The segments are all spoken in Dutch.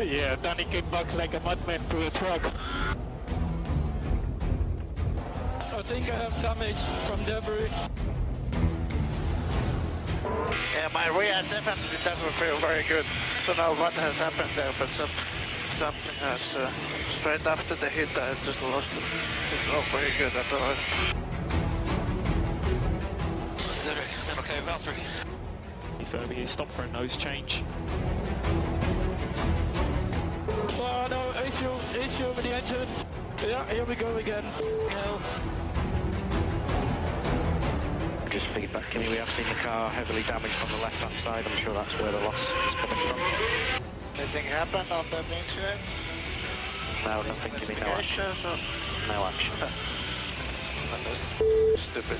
Yeah, Danny came back like a madman to a truck. I think I have damage from debris. Yeah, my rear definitely doesn't feel very good. Don't know what has happened there, but some, something has, uh, straight after the hit, I just lost it. It's not very good at all. Is that, is that okay, Valtteri? Furby is stopped for a nose change. Oh no, issue, issue with the engine. Yeah, here we go again. No. Just feedback, Kimmy, we have seen the car heavily damaged on the left-hand side. I'm sure that's where the loss is coming from. Anything happened on that incident? No, nothing, Kimmy, no action. Or? No action. That was stupid.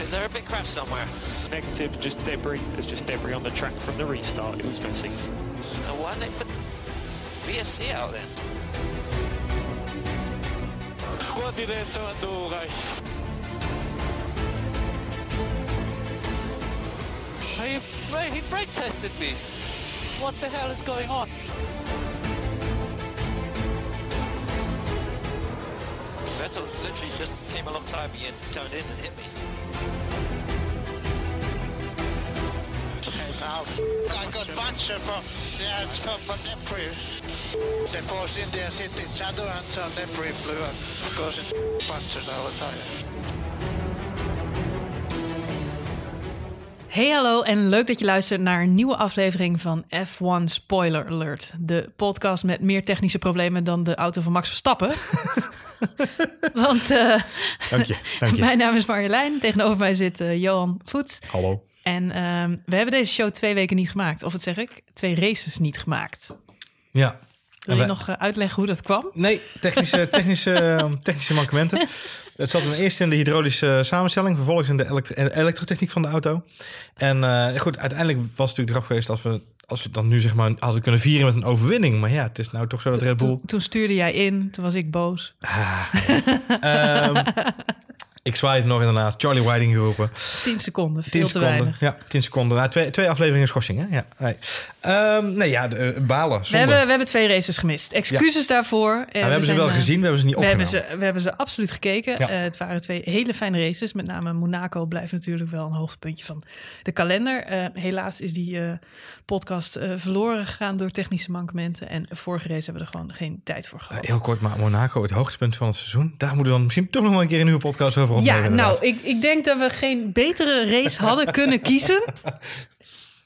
Is there a big crash somewhere? Negative, just debris. There's just debris on the track from the restart. It was messy. Uh, why didn't they put VSC out then? What did Esteban do, guys? He, he brake tested me. What the hell is going on? Vettel literally just came alongside me and turned in and hit me. Okay, now I got puncture from, yes, from a debris. The Force India City shadow and some debris flew up because it punctured our tire. Hey hallo en leuk dat je luistert naar een nieuwe aflevering van F1 Spoiler Alert. De podcast met meer technische problemen dan de auto van Max Verstappen. Want eh, Dank je, dank je. mijn naam is Marjolein, tegenover mij zit eh, Johan Voets. Hallo. En ehm, we hebben deze show twee weken niet gemaakt. Of wat zeg ik? Twee races niet gemaakt. Ja. Wil je nog eh, uitleggen hoe dat kwam? Nee, technische, technische, technische mankementen. Het zat in eerst in de hydraulische samenstelling, vervolgens in de elektro- elektrotechniek van de auto. En eh, goed, uiteindelijk was het natuurlijk de grap geweest als we, als we dan nu zeg maar hadden kunnen vieren met een overwinning. Maar ja, het is nou toch zo dat Red Bull... Toen, toen stuurde jij in, toen was ik boos. Ehm, ik zwaaide nog inderdaad, Charlie Whiting geroepen. 10 seconden, veel 10 te seconden. weinig. Ja, 10 seconden. Nou, twee, twee afleveringen schorsing, hè? Ja. Nee, Ehm, nee ja, de, eh, balen. We hebben, we hebben twee races gemist. Excuses daarvoor. Eh, Ja, we hebben ze wel eh, gezien, we hebben ze niet We opgenomen. hebben, ze, we hebben ze absoluut gekeken. Ja. Eh, het waren twee hele fijne races. Met name Monaco blijft natuurlijk wel een hoogtepuntje van de kalender. Eh, helaas is die eh, podcast eh, verloren gegaan door technische mankementen. En vorige race hebben we er gewoon geen tijd voor gehad. Heel kort, maar Monaco, het hoogtepunt van het seizoen. Daar moeten we dan misschien toch nog maar een keer een nieuwe podcast over ja, nou, ik, ik denk dat we geen betere race hadden kunnen kiezen.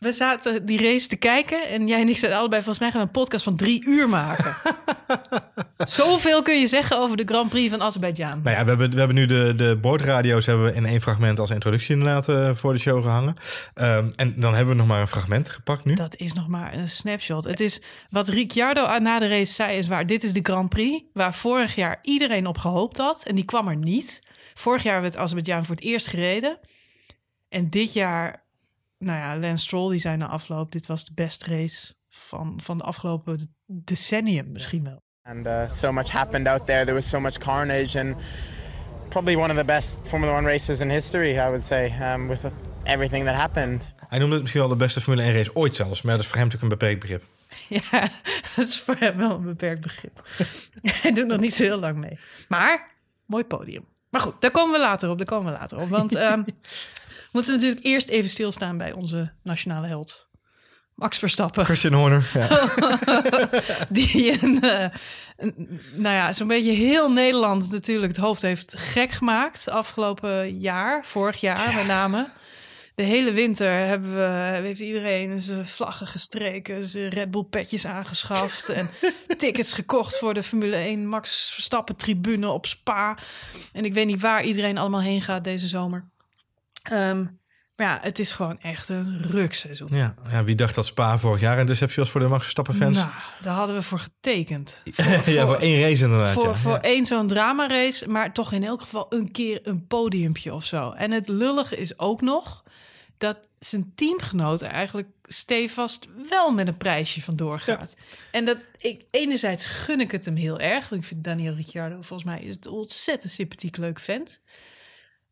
We zaten die race te kijken en jij en ik zeiden allebei... volgens mij gaan we een podcast van drie uur maken. Zoveel kun je zeggen over de Grand Prix van Azerbeidzjan. Nou ja, we hebben, we hebben nu de, de boordradio's hebben we in één fragment als introductie inderdaad eh, voor de show gehangen. Ehm, en dan hebben we nog maar een fragment gepakt nu. Dat is nog maar een snapshot. Het is wat Ricciardo na de race zei is waar. Dit is de Grand Prix waar vorig jaar iedereen op gehoopt had. En die kwam er niet. Vorig jaar werd Azerbeidzjan voor het eerst gereden. En dit jaar, nou ja, Lance Stroll die zei na afloop... dit was de beste race van, van de afgelopen decennium misschien wel. And uh, so much happened out there. There was so much carnage, and probably one of the best Formula One races in history, I would say, um, with everything that happened. Hij noemde het misschien wel de beste Formule 1 race ooit zelfs. Maar dat is voor hem natuurlijk een beperkt begrip. Ja, dat is voor hem wel een beperkt begrip. Hij doet nog niet zo heel lang mee. Maar, mooi podium. Maar goed, daar komen we later op. Daar komen we later op. Want ehm, we moeten natuurlijk eerst even stilstaan bij onze nationale held. Max Verstappen. Christian Horner. Ja. Die een, eh, een- nou ja, zo'n beetje heel Nederland natuurlijk het hoofd heeft gek gemaakt. Afgelopen jaar, vorig jaar met name. De hele winter hebben we, heeft iedereen zijn vlaggen gestreken, zijn Red Bull petjes aangeschaft en tickets gekocht voor de Formule 1 Max Verstappen tribune op Spa. En ik weet niet waar iedereen allemaal heen gaat deze zomer. Ehm, maar ja, het is gewoon echt een rukseizoen. Ja, ja, wie dacht dat Spa vorig jaar een deceptie was voor de Max Verstappen fans? Nou, daar hadden we voor getekend. ja, voor één race inderdaad. voor, ja. voor Ja. één zo'n dramarace, maar toch in elk geval een keer een podiumpje of zo. En het lullige is ook nog dat zijn teamgenoot er eigenlijk stevast wel met een prijsje vandoor gaat. En dat ik enerzijds gun ik het hem heel erg. want Ik vind Daniel Ricciardo volgens mij is het ontzettend sympathiek leuk vent.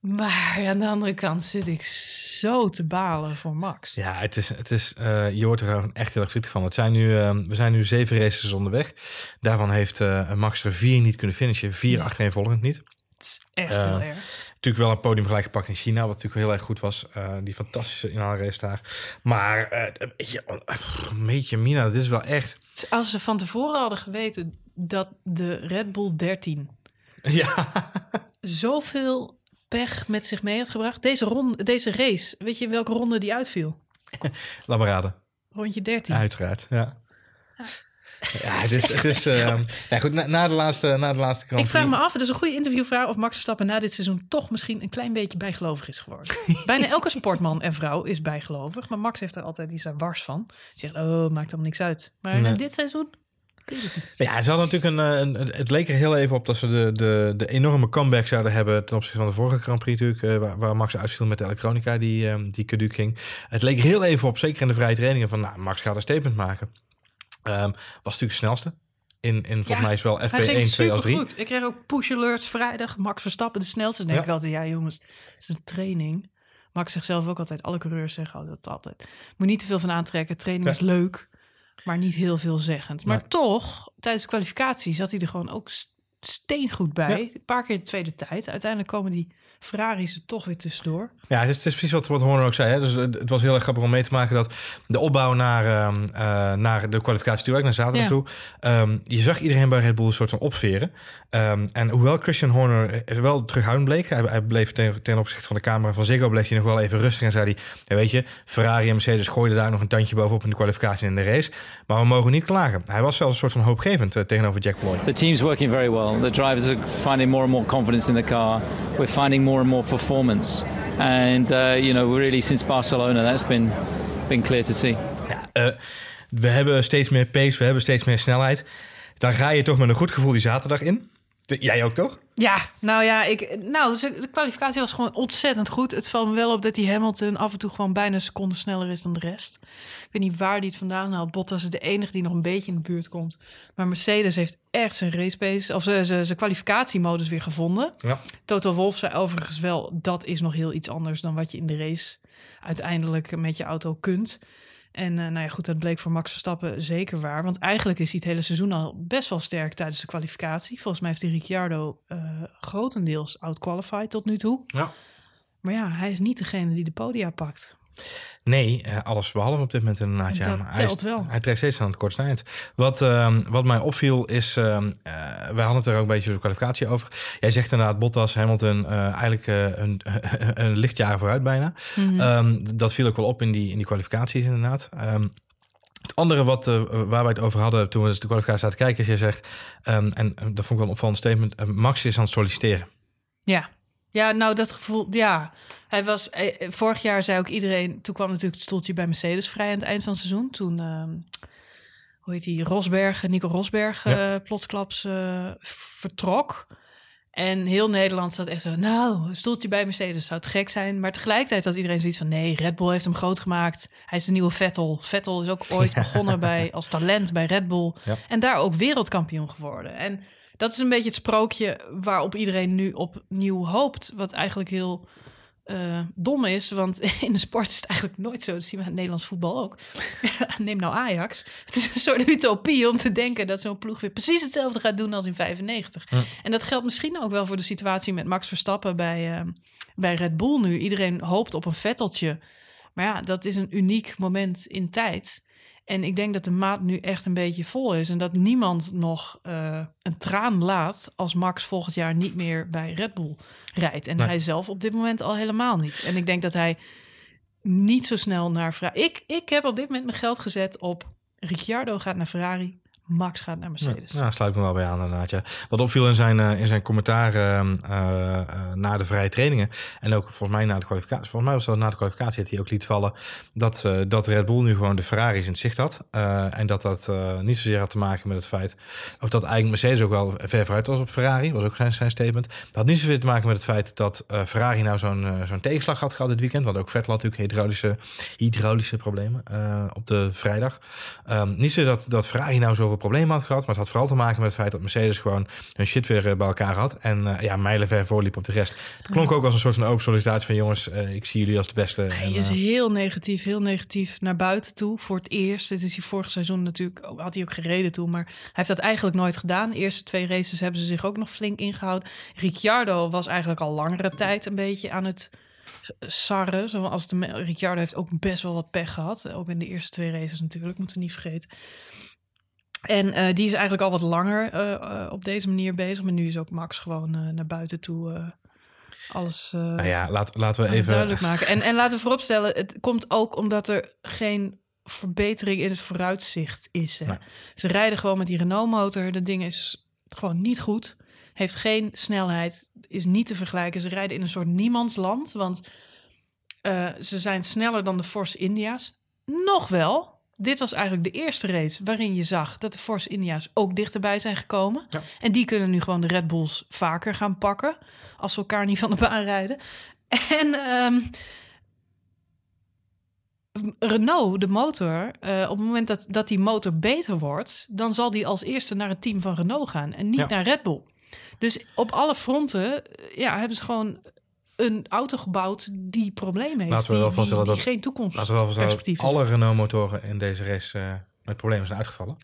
Maar aan de andere kant zit ik zo te balen voor Max. Ja, het is, het is, eh, je wordt er gewoon echt heel erg verdrietig van. Het zijn nu, eh, we zijn nu zeven races onderweg. Daarvan heeft eh, Max er vier niet kunnen finishen. Vier Ja. achtereenvolgend niet. Het is echt Eh, heel erg. Natuurlijk wel een podium gelijk gepakt in China, wat natuurlijk heel erg goed was. Eh, die fantastische inhaalrace daar. Maar eh, een beetje, eh, pff, een beetje Mina, dit is wel echt... Als ze van tevoren hadden geweten dat de Red Bull 13 Ja, zoveel pech met zich mee had gebracht. Deze, ronde, deze race, weet je welke ronde die uitviel? laat maar raden. Rondje 13. Uiteraard, ja. Ja, het is... Het is eh, ja, goed, na, na de laatste, na de laatste Ik vraag me af, het is een goede interviewvraag... of Max Verstappen na dit seizoen toch misschien een klein beetje bijgelovig is geworden. Bijna elke sportman en vrouw is bijgelovig. Maar Max heeft er altijd iets aan wars van. Hij zegt, oh, maakt allemaal niks uit. Maar Nee. in dit seizoen. Ja, ze hadden natuurlijk een, eh, een, Het leek er heel even op dat ze de, de, de enorme comeback zouden hebben ten opzichte van de vorige Grand Prix natuurlijk, eh, waar, waar Max uitviel met de elektronica die, eh, die caduc ging. Het leek er heel even op, zeker in de vrije trainingen, van nou, Max gaat een statement maken. Ehm, was natuurlijk de snelste. In, in volgens Ja, mij is wel FP1, Hij ging 2 als 3. supergoed. Ik kreeg ook push alerts vrijdag. Max Verstappen de snelste. Denk Ja. ik altijd, ja jongens, het is een training. Max zegt zelf ook altijd, alle coureurs zeggen dat altijd. Moet niet te veel van aantrekken. Training Ja. is leuk, maar niet heel veelzeggend. Maar toch, tijdens de kwalificatie zat hij er gewoon ook st- steengoed bij. Een paar keer de tweede tijd. Uiteindelijk komen die Ferraris er toch weer tussendoor. Ja, het is, het is precies wat, wat Horner ook zei. Hè? Dus het, het was heel erg grappig om mee te maken dat de opbouw naar, ehm, eh, naar de kwalificatie toe, naar zaterdag Ja. toe. ehm, je zag iedereen bij Red Bull een soort van opveren. Ehm, en hoewel Christian Horner er wel terughoudend bleek, hij, hij bleef ten, ten opzichte van de camera van Ziggo, bleef hij nog wel even rustig en zei hij, ja, weet je, Ferrari en Mercedes gooiden daar nog een tandje bovenop in de kwalificatie en in de race. Maar we mogen niet klagen. Hij was zelfs een soort van hoopgevend eh, tegenover Jack Ploy. The team's working very well. The drivers are finding more and more confidence in the car. We're finding more and more performance. And, uh, you know, really since Barcelona, that's been, been clear to see. Eh, we hebben steeds meer pace, we hebben steeds meer snelheid. Dan ga je toch met een goed gevoel die zaterdag in. Jij ook toch? Ja, nou ja, ik, nou, de kwalificatie was gewoon ontzettend goed. Het valt me wel op dat die Hamilton af en toe gewoon bijna een seconde sneller is dan de rest. Ik weet niet waar die het vandaan haalt. Bottas is de enige die nog een beetje in de buurt komt. Maar Mercedes heeft echt zijn race pace, of zijn- zijn zijn kwalificatiemodus weer gevonden. Ja. Toto Wolff zei overigens wel, dat is nog heel iets anders dan wat je in de race uiteindelijk met je auto kunt. En eh, nou ja, goed, dat bleek voor Max Verstappen zeker waar. Want eigenlijk is hij het hele seizoen al best wel sterk tijdens de kwalificatie. Volgens mij heeft hij Ricciardo eh, grotendeels out-qualified tot nu toe. Ja. Maar ja, hij is niet degene die de podia pakt. Nee, eh, alles behalve op dit moment inderdaad. Ja, Dat hij, telt wel. hij trekt steeds aan het kortste eind. Wat, ehm, wat mij opviel is, ehm, eh, wij hadden het er ook een beetje over de kwalificatie over. Jij zegt inderdaad Bottas, Hamilton, eh, eigenlijk een, een lichtjaar vooruit bijna. Mhm. Ehm, dat viel ook wel op in die, in die kwalificaties inderdaad. Het andere wat, waar wij het over hadden toen we de kwalificatie zaten kijken, is jij zegt, en dat vond ik wel een opvallend statement, Max is aan het solliciteren. Ja. Ja, nou dat gevoel, ja. Hij was, eh, vorig jaar zei ook iedereen, toen kwam natuurlijk het stoeltje bij Mercedes vrij aan het eind van het seizoen. Toen, ehm, hoe heet die, Rosberg, Nico Rosberg, Ja. eh, plotsklaps eh, vertrok. En heel Nederland zat echt zo, nou, een stoeltje bij Mercedes zou het gek zijn. Maar tegelijkertijd had iedereen zoiets van, nee, Red Bull heeft hem groot gemaakt. Hij is de nieuwe Vettel. Vettel is ook ooit begonnen bij, als talent bij Red Bull. Ja. En daar ook wereldkampioen geworden. En dat is een beetje het sprookje waarop iedereen nu opnieuw hoopt. Wat eigenlijk heel eh, dom is. Want in de sport is het eigenlijk nooit zo. Dat zien we in het Nederlands voetbal ook. Neem nou Ajax. Het is een soort utopie om te denken dat zo'n ploeg weer precies hetzelfde gaat doen als in 95. En dat geldt misschien ook wel voor de situatie met Max Verstappen bij, eh, bij Red Bull nu. Iedereen hoopt op een vetteltje. Maar ja, dat is een uniek moment in tijd. En ik denk dat de maat nu echt een beetje vol is. En dat niemand nog eh, een traan laat als Max volgend jaar niet meer bij Red Bull rijdt. En Nee. hij zelf op dit moment al helemaal niet. En ik denk dat hij niet zo snel naar Ferrari... Ik, ik heb op dit moment mijn geld gezet op Ricciardo gaat naar Ferrari. Max gaat naar Mercedes. Ja, sluit ik me wel bij aan inderdaad. Ja. Wat opviel in zijn, eh, in zijn commentaar ehm, eh, eh, na de vrije trainingen en ook volgens mij na de kwalificatie. Volgens mij was dat na de kwalificatie dat hij ook liet vallen dat, dat Red Bull nu gewoon de Ferraris in het zicht had. En dat dat niet zozeer had te maken met het feit, of dat eigenlijk Mercedes ook wel ver vooruit was op Ferrari, was ook zijn, zijn statement. Dat had niet zozeer te maken met het feit dat Ferrari nou zo'n zo'n tegenslag had gehad dit weekend. Want ook Vettel had natuurlijk hydraulische, hydraulische problemen op de vrijdag. Ehm, niet zo dat, dat Ferrari nou zoveel problemen had gehad. Maar het had vooral te maken met het feit dat Mercedes gewoon hun shit weer eh, bij elkaar had. En eh, ja, mijlenver voorliep op de rest. Het klonk ook als een soort van open sollicitatie van jongens, eh, ik zie jullie als de beste. Hij En, is heel negatief, heel negatief naar buiten toe. Voor het eerst. Dit is hij vorig seizoen natuurlijk, ook- had hij ook gereden toe. Maar hij heeft dat eigenlijk nooit gedaan. De eerste twee races hebben ze zich ook nog flink ingehouden. Ricciardo was eigenlijk al langere tijd een beetje aan het sarren. Zoals de, Ricciardo heeft ook best wel wat pech gehad. Ook in de eerste twee races natuurlijk, moeten we niet vergeten. En eh, die is eigenlijk al wat langer eh, eh, op deze manier bezig. Maar nu is ook Max gewoon naar buiten toe alles... nou ja, laat, laten we even... duidelijk maken. En, en laten we vooropstellen, het komt ook omdat er geen verbetering in het vooruitzicht is. Hè. Nee. Ze rijden gewoon met die Renault-motor. Dat ding is gewoon niet goed. Heeft geen snelheid, is niet te vergelijken. Ze rijden in een soort niemandsland, want ze zijn sneller dan de Force India's. Nog wel. Dit was eigenlijk de eerste race waarin je zag dat de Force India's ook dichterbij zijn gekomen. Ja. En die kunnen nu gewoon de Red Bulls vaker gaan pakken als ze elkaar niet van de baan rijden. En ehm, Renault, de motor, eh, op het moment dat, dat die motor beter wordt, dan zal die als eerste naar het team van Renault gaan en niet Ja. naar Red Bull. Dus op alle fronten eh, ja, hebben ze gewoon een auto gebouwd die problemen heeft. Laten we wel vaststellen dat- geen toekomst. Laten we wel vaststellen dat alle. Renault-motoren in deze race eh, met problemen zijn uitgevallen.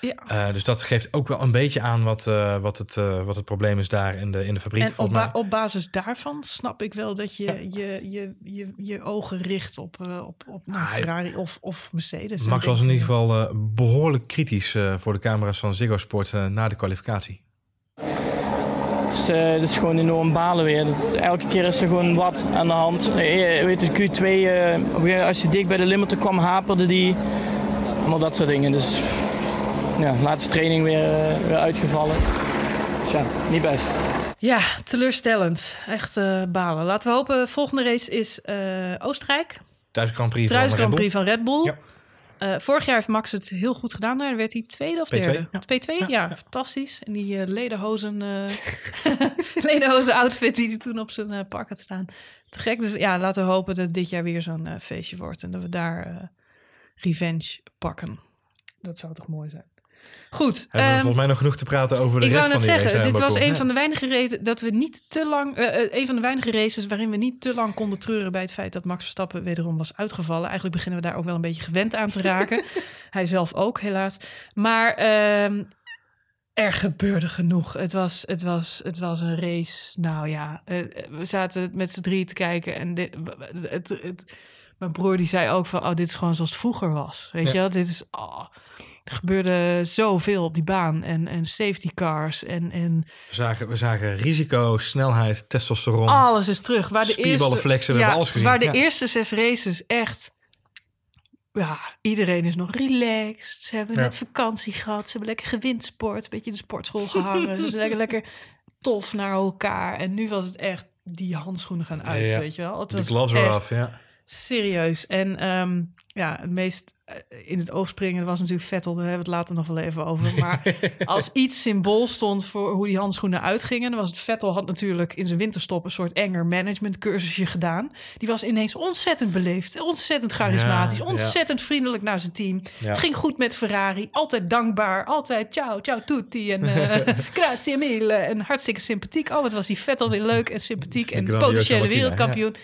Ja. Eh, dus dat geeft ook wel een beetje aan wat, eh, wat, het, wat het probleem is daar in de, in de fabriek. En op, ba- op basis daarvan snap ik wel dat je je, je, je, je ogen richt op, op, op nou, Ah, Ferrari of, of Mercedes. Max was in ieder geval eh, behoorlijk kritisch voor de camera's van Ziggo Sport na de kwalificatie. Het is, eh, het is gewoon enorm balen weer. Dat- elke keer is er gewoon wat aan de hand. Eh, weet je, Q2, eh, op een gegeven moment als je dicht bij de limiter kwam, haperde die. Allemaal dat soort dingen. Dus ja, laatste training weer, eh, weer uitgevallen. Dus ja, niet best. Ja, teleurstellend. Echt eh, balen. Laten we hopen, volgende race is eh, Oostenrijk. Thuis Grand Prix Thuis van Grand Red Prix Bull. van Red Bull. Ja. Eh, vorig jaar heeft Max het heel goed gedaan. Daar werd hij tweede of P2, derde? ja. P2, ja. fantastisch. En die eh ledenhozen, eh ledenhozen outfit die hij toen op zijn pak had staan. Te gek. Dus ja, laten we hopen dat dit jaar weer zo'n feestje wordt. En dat we daar revenge pakken. Dat zou toch mooi zijn. Goed. Hebben we ehm, volgens mij nog genoeg te praten over de ik rest wou van net die zeggen, race, hè, dit was een Ja. van de weinige redenen dat we niet te lang, eh, eh, een van de weinige races waarin we niet te lang konden treuren bij het feit dat Max Verstappen wederom was uitgevallen. Eigenlijk beginnen we daar ook wel een beetje gewend aan te raken. Hij zelf ook, helaas. Maar ehm, er gebeurde genoeg. Het was, het, was, het was een race. Nou ja, eh, we zaten met z'n drie te kijken en dit, het, het, mijn broer die zei ook van, oh, dit is gewoon zoals het vroeger was. Weet Ja. je wel, dit is, oh, er gebeurde zoveel op die baan en, en safety cars en, en We zagen, we zagen risico, snelheid, testosteron. alles is terug. Waar de eerste, flexen, we hebben alles gezien. Waar de Ja. eerste zes races echt... Ja, iedereen is nog relaxed. Ze hebben Ja. net vakantie gehad. Ze hebben lekker gewindsport. Een beetje in de sportschool gehangen. Ze zijn lekker, lekker tof naar elkaar. En nu was het echt die handschoenen gaan uit, weet je wel. Het was gloves echt- af, ja. Serieus. En ehm, ja, het meest eh, in het oog springen was natuurlijk Vettel. Daar hebben we het later nog wel even over. Maar als iets symbool stond voor hoe die handschoenen uitgingen... dan was het Vettel had natuurlijk in zijn winterstop... een soort enger management cursusje gedaan. Die was ineens ontzettend beleefd. Ontzettend charismatisch. Ja, ja. ontzettend vriendelijk naar zijn team. Ja. Het ging goed met Ferrari. Altijd dankbaar. Altijd ciao, ciao tutti. En eh grazie mille. En hartstikke sympathiek. Oh, wat was die Vettel weer leuk en sympathiek. En potentiële wereldkampioen.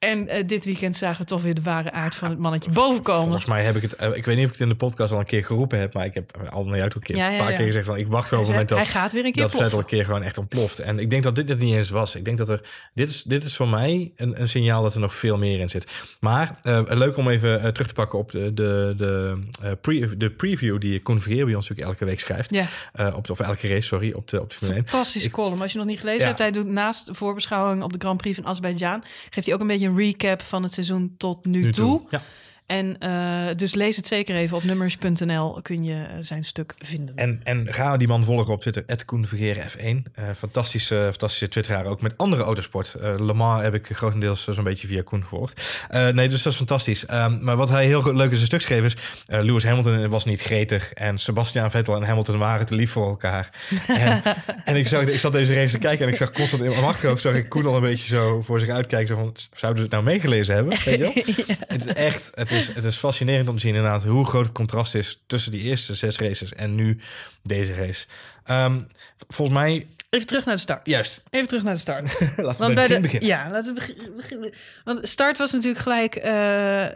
En eh, dit weekend zagen we toch weer de ware aard van het mannetje bovenkomen. Volgens mij heb ik het, eh, ik weet niet of ik het in de podcast al een keer geroepen heb, maar ik heb al naar jou toe een, keer, Ja, ja, een paar ja. keer gezegd van ik wacht gewoon op het moment dat, hij gaat weer een keer dat Vettel een ploffen. keer gewoon echt ontploft. En ik denk dat dit het niet eens was. Ik denk dat er, dit is, dit is voor mij een, een signaal dat er nog veel meer in zit. Maar eh, leuk om even terug te pakken op de, de, de, pre, de preview die Koen Vergeer bij ons natuurlijk elke week schrijft. Ja. Op de, of elke race, sorry, op de, op de Formule 1. Fantastische column. Als je nog niet gelezen hebt, hij doet naast de voorbeschouwing op de Grand Prix van Azerbeidzjan, geeft hij ook een beetje een recap van het seizoen tot nu, Nu toe. toe, ja. En eh, dus lees het zeker even op nummers.nl kun je eh, zijn stuk vinden. En, en ga die man volgen op Twitter, Koen Vergeer F1. Eh, fantastische, fantastische twitteraar ook met andere autosport. Eh Le Mans heb ik grotendeels zo'n beetje via Koen gevolgd. Nee, dus dat is fantastisch. Ehm, maar wat hij heel leuk in zijn stuk schreef is... Lewis Hamilton was niet gretig en Sebastian Vettel en Hamilton waren te lief voor elkaar. En, en ik, zag, ik zat deze race te kijken en ik zag constant in mijn achterhoofd... zag ik Koen al een beetje zo voor zich uitkijken. Zo van, zouden ze het nou meegelezen hebben? Weet je? Het is echt, het is is, het is fascinerend om te zien inderdaad hoe groot het contrast is tussen die eerste zes races en nu deze race. Ehm, volgens mij, Even terug naar de start. juist, Even terug naar de start. laten we Want bij de, begin. Ja, laten we begin- beginnen. Want start was natuurlijk gelijk eh, eh,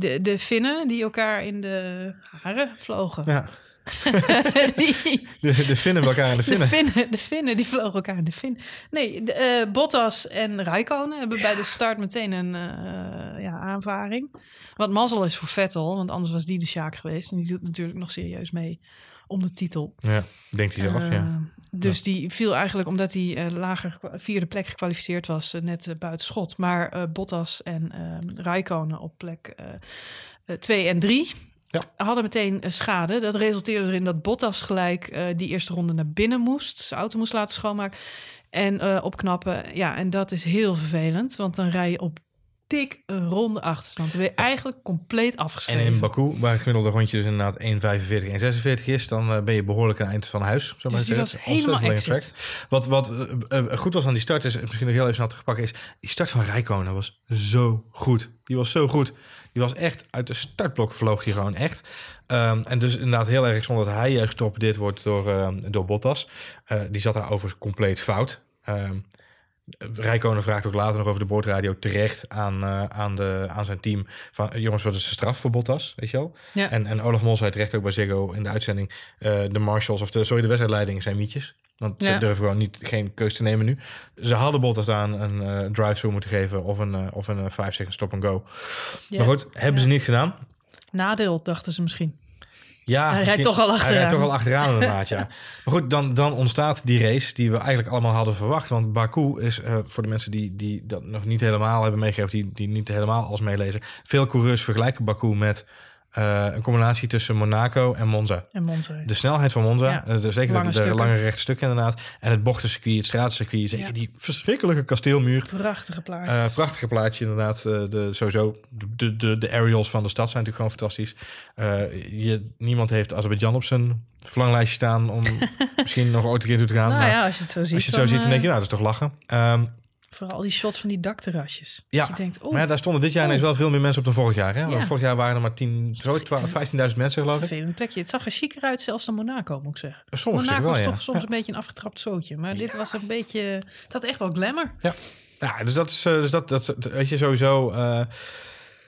de, de Finnen die elkaar in de haren vlogen. Ja, die, de, de elkaar in de de, Finnen. De Finnen die vlogen elkaar in de Fin. Nee, de, eh, Bottas en Räikkönen hebben bij de start meteen een eh, ja, aanvaring. Wat mazzel is voor Vettel, want anders was die de Sjaak geweest. En die doet natuurlijk nog serieus mee om de titel. Ja, denkt hij zelf, Eh, ja. Dus die viel eigenlijk omdat hij eh, lager vierde plek gekwalificeerd was, eh, net eh, buiten schot. Maar eh, Bottas en eh Räikkönen op plek 2 en 3 Ja. hadden meteen eh, schade. Dat resulteerde erin dat Bottas gelijk eh, die eerste ronde naar binnen moest. Zijn auto moest laten schoonmaken en eh, opknappen. Ja, en dat is heel vervelend, want dan rij je op dik een ronde achterstand. Dan ben je eigenlijk compleet En afgeschreven. in Baku, waar het gemiddelde rondje dus inderdaad 1,45 en 46 is, dan eh, ben je behoorlijk aan het eind van huis. Zo Dus die was helemaal exit. Wat, wat eh, eh, goed was aan die start, is misschien nog heel even snel te pakken, is die start van Rijkonen was zo goed. Die was zo goed. Die was echt uit de startblok vloog hij gewoon echt. Ehm, en dus inderdaad heel erg zonder dat hij juist getorpedeerd wordt door, ehm, door Bottas. Die zat daar overigens compleet fout. Ehm Rijkonen vraagt ook later nog over de boordradio terecht aan, eh, aan, de, aan zijn team. Van eh, jongens, wat is de straf voor Bottas? Weet je wel? Ja. En, en Olaf Mol zei terecht ook bij Ziggo in de uitzending. eh, de marshals of de, sorry, de wedstrijdleiding zijn mietjes. Want ze Ja. durven gewoon niet, geen keus te nemen nu. Ze hadden Bottas aan een drive-through moeten geven of een, of een 5 second stop and go. Ja. Maar goed, hebben ze niet gedaan. Nadeel, dachten ze misschien. Ja, Hij rijdt toch al Hij achteraan. rijdt toch al achteraan inderdaad, ja. Maar goed, dan, dan ontstaat die race die we eigenlijk allemaal hadden verwacht. Want Baku is, eh, voor de mensen die, die dat nog niet helemaal hebben meegegeven... Die, die niet helemaal als meelezen... Veel coureurs vergelijken Baku met eh, een combinatie tussen Monaco en Monza. En Monza. De snelheid van Monza, Ja. eh, de, zeker Lange de, lange rechte stukken inderdaad. En het bochtencircuit, het straatcircuit. Zeker Ja. die verschrikkelijke kasteelmuur. Prachtige plaatjes. Eh, prachtige plaatje inderdaad. De, sowieso, de, de, de aerials van de stad zijn natuurlijk gewoon fantastisch. Je, niemand heeft Azerbeidzjan op zijn verlanglijstje staan om misschien nog ooit een keer toe te gaan. nou Maar ja, als je het zo ziet. als je het zo ziet, dan denk je, nou, dat is toch lachen. Ehm, Vooral die shots van die dakterrasjes. Ja, je denkt, oh, maar ja, daar stonden dit jaar ineens wel veel meer mensen op dan vorig jaar. Hè? Want. Vorig jaar waren er maar 10, zo, 12, 15.000 mensen geloof ik. vervelend plekje. Het zag er chiquer uit zelfs dan Monaco, moet ik zeggen. Sommige Monaco wel, toch soms een beetje een afgetrapt zootje. Maar dit was een beetje... Het had echt wel glamour. Ja, ja dus dat is, eh, dus dat, dat, dat- weet je, sowieso eh,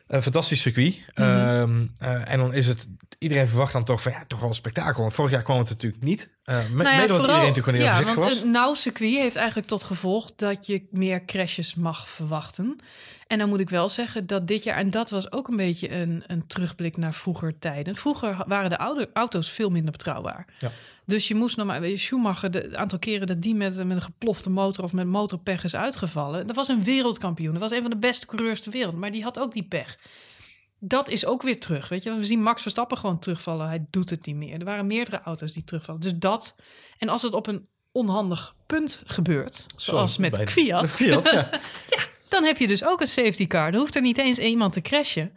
een fantastisch circuit. Mhm. Ehm, eh, en dan is het, iedereen verwacht dan toch van, ja, toch wel een spektakel. Vorig jaar kwam het natuurlijk niet. Me- Nou ja, mede omdat iedereen natuurlijk ja, want was. een nauw circuit heeft eigenlijk tot gevolg dat je meer crashes mag verwachten. En dan moet ik wel zeggen dat dit jaar, en dat was ook een beetje een, een terugblik naar vroeger tijden. Vroeger waren de oude auto's veel minder betrouwbaar. Ja. Dus je moest weet je, Schumacher, de het aantal keren dat die met, met een geplofte motor of met motorpech is uitgevallen, dat was een wereldkampioen. Dat was een van de beste coureurs ter wereld, maar die had ook die pech. Dat is ook weer terug, weet je. We zien Max Verstappen gewoon terugvallen. Hij doet het niet meer. Er waren meerdere auto's die terugvallen. Dus dat. En als het op een onhandig punt gebeurt, zoals met Fiat, Fiat, ja. dan heb je dus ook een safety car. Dan hoeft er niet eens iemand te crashen.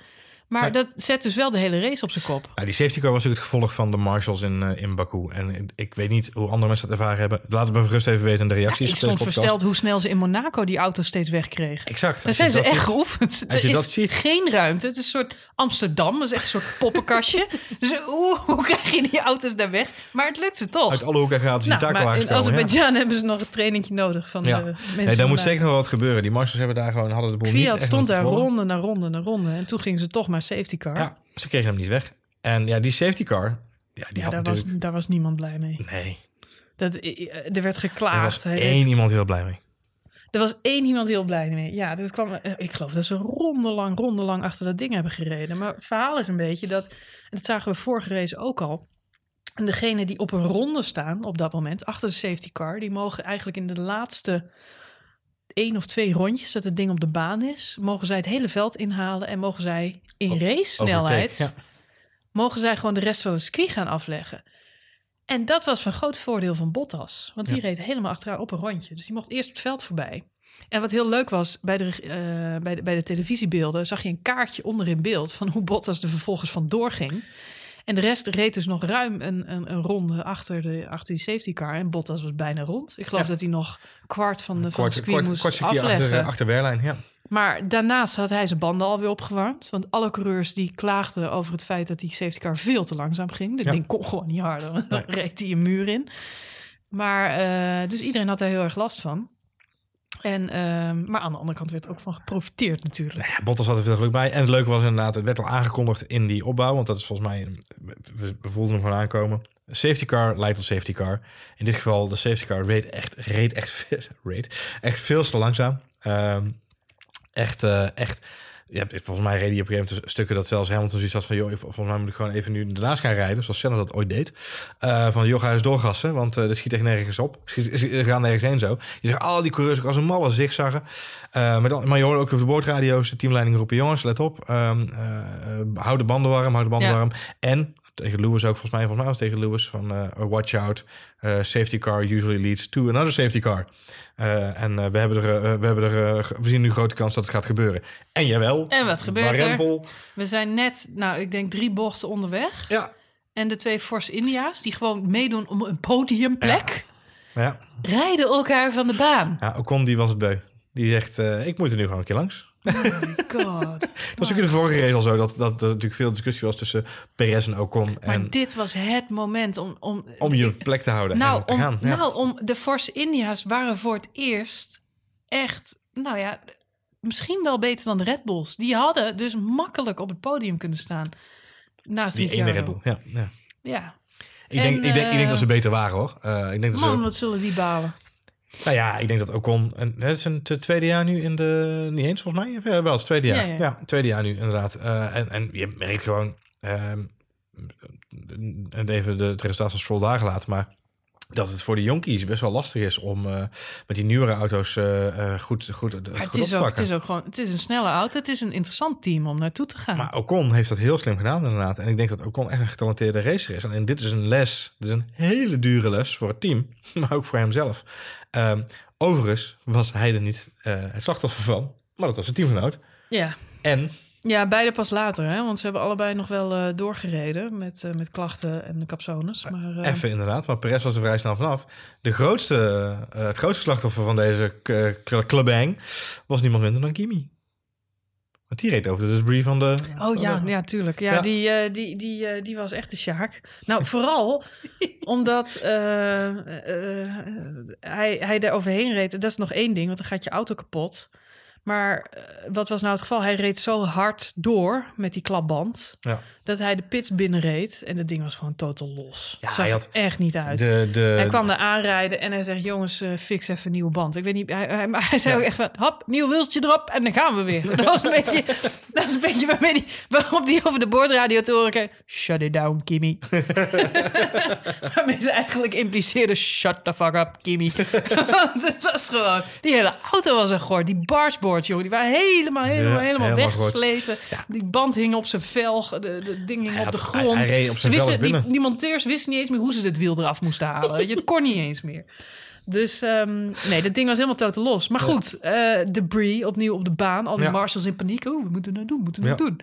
Maar dat zet dus wel de hele race op zijn kop. Nou, die safety car was natuurlijk het gevolg van de marshals in, eh, in Baku. En ik weet niet hoe andere mensen dat ervaren hebben. Laten we gerust even weten in de reacties. ik stond versteld hoe snel ze in Monaco die auto steeds wegkregen. Exact. Daar Als zijn ze echt ziet- geoefend. Er is ziet- geen ruimte. Het is een soort Amsterdam. Dat is echt een soort poppenkastje. dus hoe, hoe krijg je die auto's daar weg? Maar het lukt ze toch. Uit alle hoeken en gaten zien Nou, maar takelwagens in ja. Azerbeidzjan hebben ze nog een trainingje nodig van Ja. de mensen. Nee, daar moet zeker nog wat gebeuren. Die marshals hebben daar gewoon, hadden de boel niet Fiat echt stond daar ronde na ronde na ronde. En toen gingen ze toch maar safety car. Ja, ze kregen hem niet weg. En ja, die safety car, ja, die Ja, had daar, was, daar was niemand blij mee. Nee, Dat, eh, er werd er geklaagd. was Hij één iemand heel blij mee. er was één iemand heel blij mee. Ja, dat kwam, eh, ik geloof dat ze rondelang, rondelang achter dat ding hebben gereden. Maar het verhaal is een beetje dat, en dat zagen we vorige race ook al. En degene die op een ronde staan op dat moment, achter de safety car, die mogen eigenlijk in de laatste één of twee rondjes dat het ding op de baan is, mogen zij het hele veld inhalen en mogen zij in race snelheid, Overtake, ja. mogen zij gewoon de rest van het circuit gaan afleggen. En dat was van groot voordeel van Bottas. Want die Ja. reed helemaal achteraan op een rondje. Dus die mocht eerst het veld voorbij. En wat heel leuk was, bij de, eh, bij de, bij de televisiebeelden... zag je een kaartje onder in beeld... van hoe Bottas er vervolgens vandoor ging. En de rest reed dus nog ruim een, een, een ronde achter, de, achter die safety car. En Bottas was bijna rond. Ik geloof Ja. dat hij nog kwart van de, van de circuit kort, moest circuit afleggen. achter, achter Berlijn, ja. Maar daarnaast had hij zijn banden alweer opgewarmd. Want alle coureurs die klaagden over het feit dat die safety car veel te langzaam ging. Dat Ja. ding kon gewoon niet harder. Dan Nee. reed hij een muur in. Maar eh, dus iedereen had daar heel erg last van. En, ehm, maar aan de andere kant werd er ook van geprofiteerd natuurlijk. Ja, Bottas had er veel geluk bij. En het leuke was inderdaad, het werd al aangekondigd in die opbouw. Want dat is volgens mij, we, we voelden hem gewoon aankomen. Safety car leidt tot safety car. In dit geval, de safety car reed echt, reed echt, reed echt veel te langzaam. Ehm, echt, eh, echt. Ja, volgens mij reden die op een gegeven moment stukken dat zelfs Hamilton zoiets had van... joh, volgens mij moet ik gewoon even nu ernaast gaan rijden... zoals Senna dat ooit deed. Eh, van, joh, ga eens doorgassen, want eh dat schiet echt nergens op. Schiet, ze gaan nergens heen zo. Je zegt, al die coureurs ook als een malle zigzaggen. Eh maar, dan, maar je hoorde ook over de boordradio's, de teamleiding roepen... jongens, let op, ehm, eh, eh, hou de banden warm, hou de banden Ja. warm. En tegen Lewis ook, volgens mij, volgens mij was tegen Lewis... van eh, watch out, eh, safety car usually leads to another safety car. Eh, en we, hebben er, we, hebben er, we zien nu grote kans dat het gaat gebeuren. En jawel. En wat gebeurt er? We zijn net, nou, ik denk drie bochten onderweg. Ja. En de twee Force India's, die gewoon meedoen om een podiumplek, Ja, rijden elkaar van de baan. ja Ocon die was het beu. Die zegt, ik moet er nu gewoon een keer langs. God. Dat was ook in de vorige race al zo, dat, dat er natuurlijk veel discussie was tussen Perez en Ocon. Maar En dit was het moment om... om om je plek te houden nou, en te om, gaan. Ja. nou, om de Force India's waren voor het eerst echt, nou ja, misschien wel beter dan de Red Bulls. Die hadden dus makkelijk op het podium kunnen staan. Naast die ene. Red Bull. Ja, ja. Ja. Ik, denk, En, ik, denk, ik denk eh, dat ze beter waren hoor. Eh, ik denk dat Man, ze, wat zullen die balen. Nou ja, ik denk dat Ocon, en het is een tweede jaar nu in de, niet eens volgens mij, ja, wel het tweede jaar. Ja, Ja, ja. tweede jaar nu inderdaad. Eh, en, en je merkt gewoon, ehm, en even de, het resultaat van Stroll daar gelaten, maar dat het voor de jonkies best wel lastig is om eh, met die nieuwere auto's eh, eh, goed, goed, goed het te is, ook, het is ook gewoon, het is een snelle auto. Het is een interessant team om naartoe te gaan. Maar Ocon heeft dat heel slim gedaan inderdaad. En ik denk dat Ocon echt een getalenteerde racer is. En dit is een les, dit is een hele dure les voor het team, maar ook voor hemzelf. Ehm, overigens was hij er niet het slachtoffer van, maar dat was zijn teamgenoot. ja. En ja, beide pas later, hè? want ze hebben allebei nog wel eh, doorgereden met, eh, met klachten en de capsones. Maar, eh, even inderdaad, maar Perez was er vrij snel vanaf. De grootste, het grootste slachtoffer van deze klabang was niemand minder dan Kimi. Want die reed over de debris van de... Oh van ja, de- ja, tuurlijk. Ja, Ja. Die, die, die, die was echt de Sjaak. Nou, vooral omdat hij, hij er overheen reed. Dat is nog één ding, want dan gaat je auto kapot. Maar eh, wat was nou het geval? Hij reed zo hard door met die klapband... Ja. dat hij de pits binnenreed en dat ding was gewoon totaal los. Ja, zag hij er had echt niet uit. De, de, hij kwam er aanrijden en hij zegt: Jongens, eh, fix even een nieuwe band. Ik weet niet, hij, hij, maar hij zei Ja. ook echt van: Hop, nieuw wieltje erop en dan gaan we weer. Dat was een beetje, dat was een beetje waarmee die, waarop die over de boordradio te horen Shut it down, Kimmy. waarmee ze eigenlijk impliceerde: Shut the fuck up, Kimmy. Want het was gewoon, die hele auto was een gort. Die die waren helemaal, helemaal, Ja, helemaal, weggesleten. Die band hing op zijn velg, de, de ding hing op de hij- grond. hij op Ze zijn wisten, die, monteurs wisten niet eens meer hoe ze dit wiel eraf moesten halen. Weet je, het kon niet eens meer. Dus ehm, nee, dat ding was helemaal totaal los. Maar goed, eh debris opnieuw op de baan. Al die Ja. marshals in paniek. Oh, wat moeten we nou doen? Moeten we Ja. nou doen?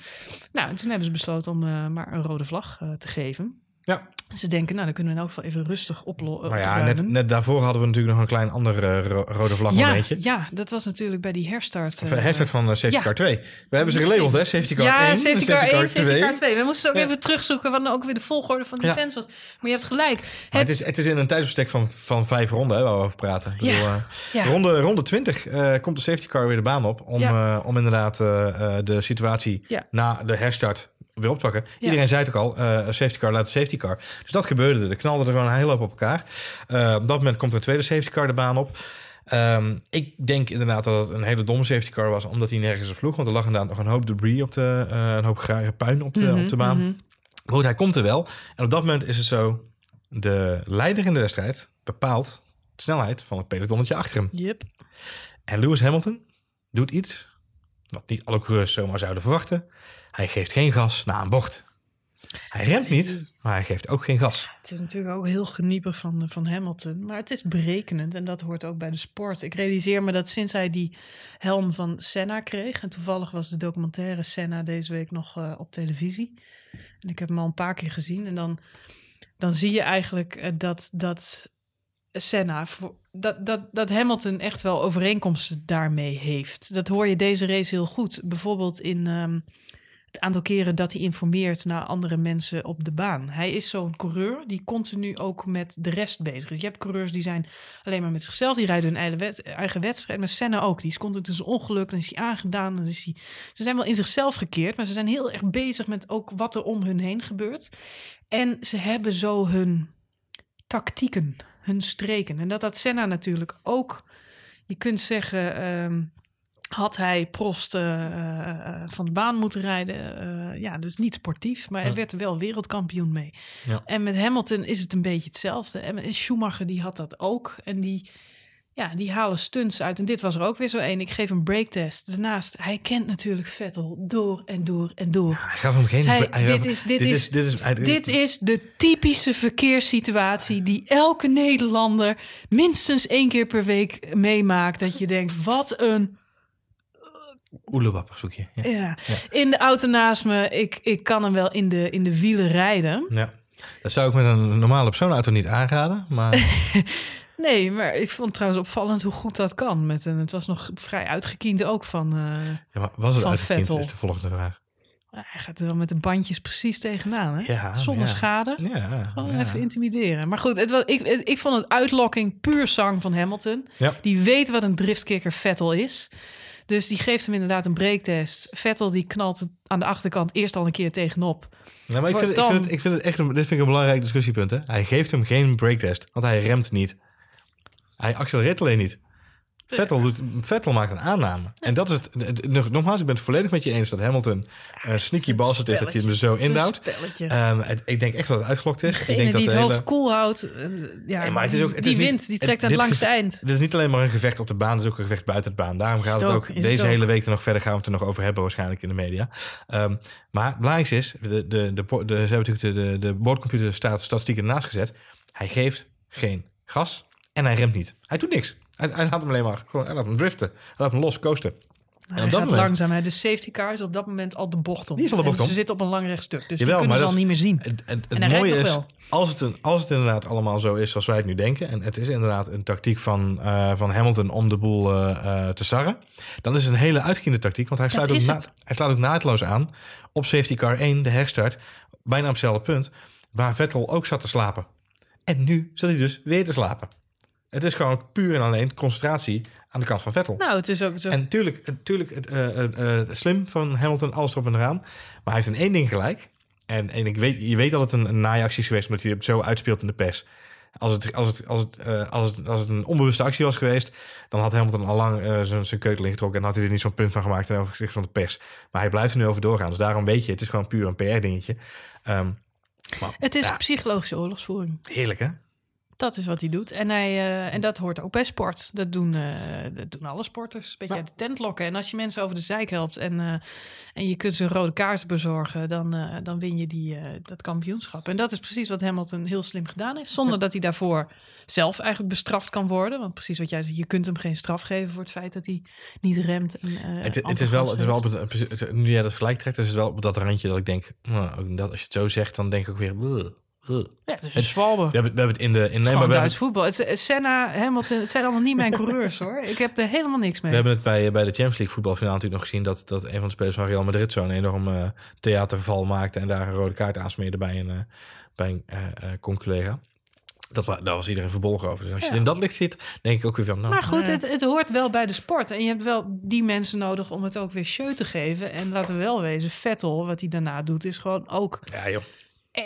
Nou, en toen hebben ze besloten om eh, maar een rode vlag eh, te geven. Ja. Ze denken, nou, dan kunnen we in elk geval even rustig oplo- Maar ja, net, net daarvoor hadden we natuurlijk nog een klein ander eh, ro- rode vlag ja, momentje. ja, dat was natuurlijk bij die herstart. Eh, eh, hashtag van eh, safety ja. car 2. We hebben ze gelabeld, hè? Safety car ja, 1, safety car 1, safety 2. car 2. We moesten ook Ja. even terugzoeken wat nou ook weer de volgorde van die Ja. fans was. Maar je hebt gelijk. Het, is, het is in een tijdsbestek van, van vijf ronden hè, waar we over praten. Ik bedoel, eh, ronde, ronde 20 eh, komt de safety car weer de baan op. Om, eh, om inderdaad eh, eh, de situatie na de herstart weer op te pakken. Iedereen zei het ook al, eh, safety car laat de safety car. Dus dat gebeurde er. Knalde er gewoon een hele hoop op elkaar. Eh, op dat moment komt er een tweede safety car de baan op. Ehm, ik denk inderdaad dat het een hele domme safety car was, omdat hij nergens op sloeg. Want er lag inderdaad nog een hoop debris op de, eh, een hoop gra- puin op de, Mhm, op de baan. mhm. Maar goed, hij komt er wel. En op dat moment is het zo, de leider in de wedstrijd bepaalt de snelheid van het pelotonnetje achter hem. Yep. En Lewis Hamilton doet iets wat niet alle coureurs zomaar zouden verwachten. Hij geeft geen gas na een bocht. Hij remt niet, maar hij geeft ook geen gas. Het is natuurlijk ook heel geniepig van, van Hamilton. Maar het is berekenend en dat hoort ook bij de sport. Ik realiseer me dat sinds hij die helm van Senna kreeg... en toevallig was de documentaire Senna deze week nog eh, op televisie. En ik heb hem al een paar keer gezien. En dan, dan zie je eigenlijk eh, dat, dat Senna... Dat, dat, dat Hamilton echt wel overeenkomsten daarmee heeft. Dat hoor je deze race heel goed. Bijvoorbeeld in... ehm, het aantal keren dat hij informeert naar andere mensen op de baan. Hij is zo'n coureur die continu ook met de rest bezig is. Je hebt coureurs die zijn alleen maar met zichzelf, die rijden hun eigen, eigen wedstrijd. Maar Senna ook, die is continu tussen ongeluk, dan is hij aangedaan. Dan is hij... Ze zijn wel in zichzelf gekeerd, maar ze zijn heel erg bezig met ook wat er om hun heen gebeurt. En ze hebben zo hun tactieken, hun streken. En dat had Senna natuurlijk ook. Je kunt zeggen, ehm, had hij Prost eh, eh, van de baan moeten rijden. eh, ja, dus niet sportief, maar hij werd er wel wereldkampioen mee. Ja. En met Hamilton is het een beetje hetzelfde. En en Schumacher die had dat ook. En die, ja, die halen stunts uit. En dit was er ook weer zo één. Ik geef een breaktest. Daarnaast, hij kent natuurlijk Vettel door en door en door. Hij gaf hem geen... Hij dit, is, dit, is, dit is, dit is de typische verkeerssituatie die elke Nederlander minstens één keer per week meemaakt. Dat je denkt, wat een Oelebap zoek je. Ja. ja. In de auto naast me, ik, ik kan hem wel in de, in de wielen rijden. ja. Dat zou ik met een normale persoonauto niet aanraden, maar... Nee, maar ik vond het trouwens opvallend hoe goed dat kan. Met een, het was nog vrij uitgekiend ook van, eh, Ja, maar was het van uit het kind, Vettel. is de volgende vraag. Hij gaat er wel met de bandjes precies tegenaan, hè? Ja, Zonder ja. schade. Ja, Gewoon ja. even intimideren. Maar goed, het was, ik, ik vond het uitlokking puur zang van Hamilton. Ja. Die weet wat een driftkicker Vettel is. Dus die geeft hem inderdaad een breaktest. Vettel die knalt aan de achterkant eerst al een keer tegenop. Ja, maar ik vind, het, ik, vind het, ik vind het echt een, dit vind ik een belangrijk discussiepunt. Hè? Hij geeft hem geen breaktest, want hij remt niet. Hij accelereert alleen niet. Vettel, doet, Vettel maakt een aanname. En dat is het. het- het- nog- Nogmaals, ik ben het volledig met je eens dat Hamilton een sneaky bastard is dat hij hem zo spelletje. Ehm, ik denk echt dat het uitgelokt is. ik Degene denk dat die de het hele- hoofd koel houdt, eh, ja, Nee, maar het is ook, het die is wint. Die trekt aan het langste eind. Het is niet alleen maar een gevecht op de baan, het is ook een gevecht buiten de baan. Daarom gaat het het ook, het deze ook. hele week er nog verder gaan we het er nog over hebben waarschijnlijk in de media. Ehm, maar het belangrijkste is, de, de, de, ze hebben natuurlijk de, de, de boordcomputer staat statistieken ernaast gezet. Hij geeft geen gas en hij remt niet. Hij doet niks. Hij, hij laat hem alleen maar gewoon, hij laat hem driften. Hij laat hem los coasten. En Hij op dat gaat moment, langzaam. Hè. De safety car is op dat moment al de bocht om. Die is al de bocht En om. Ze zitten op een lang rechtstuk, dus Jawel, die kunnen maar ze al niet meer zien. Het, het, En het hij mooie is, als het, een, als het inderdaad allemaal zo is zoals wij het nu denken... en het is inderdaad een tactiek van, eh, van Hamilton om de boel eh, eh, te sarren... dan is het een hele uitgekiende tactiek, want hij sluit, ook, na- hij sluit ook naadloos aan... op safety car 1, de herstart, bijna op hetzelfde punt... waar Vettel ook zat te slapen. En nu zat hij dus weer te slapen. Het is gewoon puur en alleen concentratie aan de kant van Vettel. Nou, het is ook zo. En natuurlijk, natuurlijk het, eh, eh, eh, slim van Hamilton, alles erop en eraan. Maar hij heeft in één ding gelijk. En, en ik weet, je weet dat het een, een naaiactie is geweest, omdat hij het zo uitspeelt in de pers. Als het, als, het, als, het, als, het, als het een onbewuste actie was geweest, dan had Hamilton al lang zijn, zijn keutel ingetrokken en had hij er niet zo'n punt van gemaakt ten overzicht van de pers. Maar hij blijft er nu over doorgaan. Dus daarom weet je, het is gewoon puur een PR-dingetje. Ehm, Het is ja, psychologische oorlogsvoering. heerlijk, hè? Dat is wat hij doet. En, hij, eh, en dat hoort ook bij sport. Dat doen, eh, dat doen alle sporters. Een beetje uit de tent lokken. En als je mensen over de zijk helpt en, eh, en je kunt ze een rode kaart bezorgen, dan, dan win je die, dat kampioenschap. En dat is precies wat Hamilton heel slim gedaan heeft. Zonder dat hij daarvoor zelf eigenlijk bestraft kan worden. Want precies wat jij zegt, je kunt hem geen straf geven voor het feit dat hij niet remt. En, Het, het is wel, het is wel het- nu jij dat vergelijk trekt, is het wel op dat randje dat ik denk, nou, als je het zo zegt, dan denk ik ook weer. "Ugh, ugh." Ja, het is een zwalbe. We hebben, we hebben het in de. In, Het is nee, maar gewoon we, Duits hebben, voetbal. Het is, Senna, Hamilton, het zijn allemaal niet mijn coureurs hoor. Ik heb er helemaal niks mee. we hebben het bij, bij de Champions League voetbalfinale natuurlijk nog gezien dat, dat een van de spelers van Real Madrid zo'n enorm eh, theaterval maakte en daar een rode kaart aansmeerde bij een, eh, bij een eh eh, conculega. Dat, daar was iedereen verbolgen over. Dus als je Ja. in dat licht zit, denk ik ook weer van. Nou, Maar goed, het, het hoort wel bij de sport. En je hebt wel die mensen nodig om het ook weer show te geven. En laten we wel wezen, Vettel, wat hij daarna doet, is gewoon ook Ja, joh.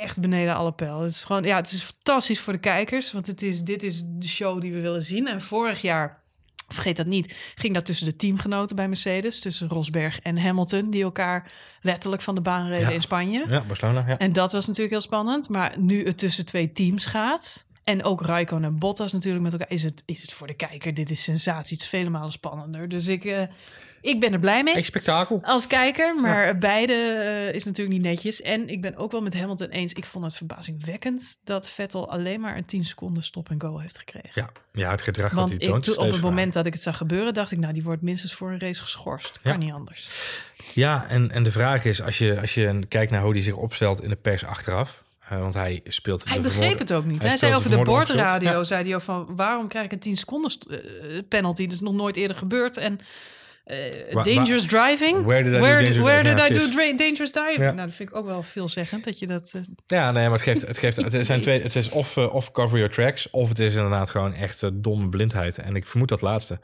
Echt beneden alle pijl. Het is gewoon, ja, het is fantastisch voor de kijkers. Want het is, dit is de show die we willen zien. En vorig jaar, vergeet dat niet, ging dat tussen de teamgenoten bij Mercedes. Tussen Rosberg en Hamilton, die elkaar letterlijk van de baan reden Ja. in Spanje. Ja, Barcelona. Ja. En dat was natuurlijk heel spannend. Maar nu het tussen twee teams gaat. En ook Raikkonen en Bottas natuurlijk met elkaar. Is het, is het voor de kijker, dit is sensatie. Het is vele malen spannender. Dus ik, eh, ik ben er blij mee. Hey, spektakel. Als kijker, maar beide eh, is natuurlijk niet netjes. En ik ben ook wel met Hamilton eens. Ik vond het verbazingwekkend dat Vettel alleen maar een 10 seconden stop en go heeft gekregen. Ja, ja het gedrag wat Want hij toont. op het moment dat ik het zag gebeuren, dacht ik, nou, die wordt minstens voor een race geschorst. Ja. Kan niet anders. Ja, en, en de vraag is, als je, als je kijkt naar hoe hij zich opstelt in de pers achteraf. eh, want hij speelt. Hij de begreep het ook niet. hij Hij, zei over de vermoorde boordradio, zei hij ook van, waarom krijg ik een 10 seconden eh, penalty? Dat is nog nooit eerder gebeurd. En eh, dangerous driving? Where did I do dangerous where driving? did Ja, I do precies. dra- dangerous driving? Ja. Nou, dat vind ik ook wel veelzeggend dat je dat... eh, Ja, nee, maar het geeft, het geeft, het zijn twee, het is of, eh, of cover your tracks, of het is inderdaad gewoon echt domme blindheid. En ik vermoed dat laatste,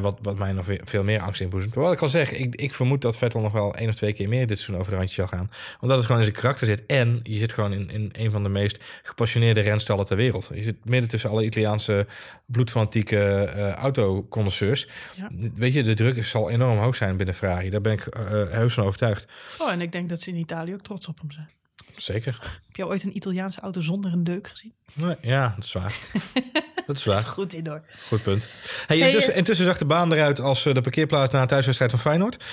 wat, wat mij nog veel meer angst inboezemt. Maar wat ik al zeg, ik, ik vermoed dat Vettel nog wel één of twee keer meer dit seizoen over de randje zal gaan. Omdat het gewoon in zijn karakter zit. En je zit gewoon in, in een van de meest gepassioneerde renstallen ter wereld. Je zit midden tussen alle Italiaanse bloedfanatieke autoconnoisseurs. Ja. Weet je, de druk zal enorm hoog zijn binnen Ferrari. Daar ben ik eh, heus van overtuigd. Oh, en ik denk dat ze in Italië ook trots op hem zijn. Zeker. Heb je ooit een Italiaanse auto zonder een deuk gezien? Nee, ja, dat is waar. Dat is Dat waar. is goed in hoor. Goed punt. Hey, intussen, eh, intussen zag de baan eruit als eh, de parkeerplaats na een thuiswedstrijd van Feyenoord.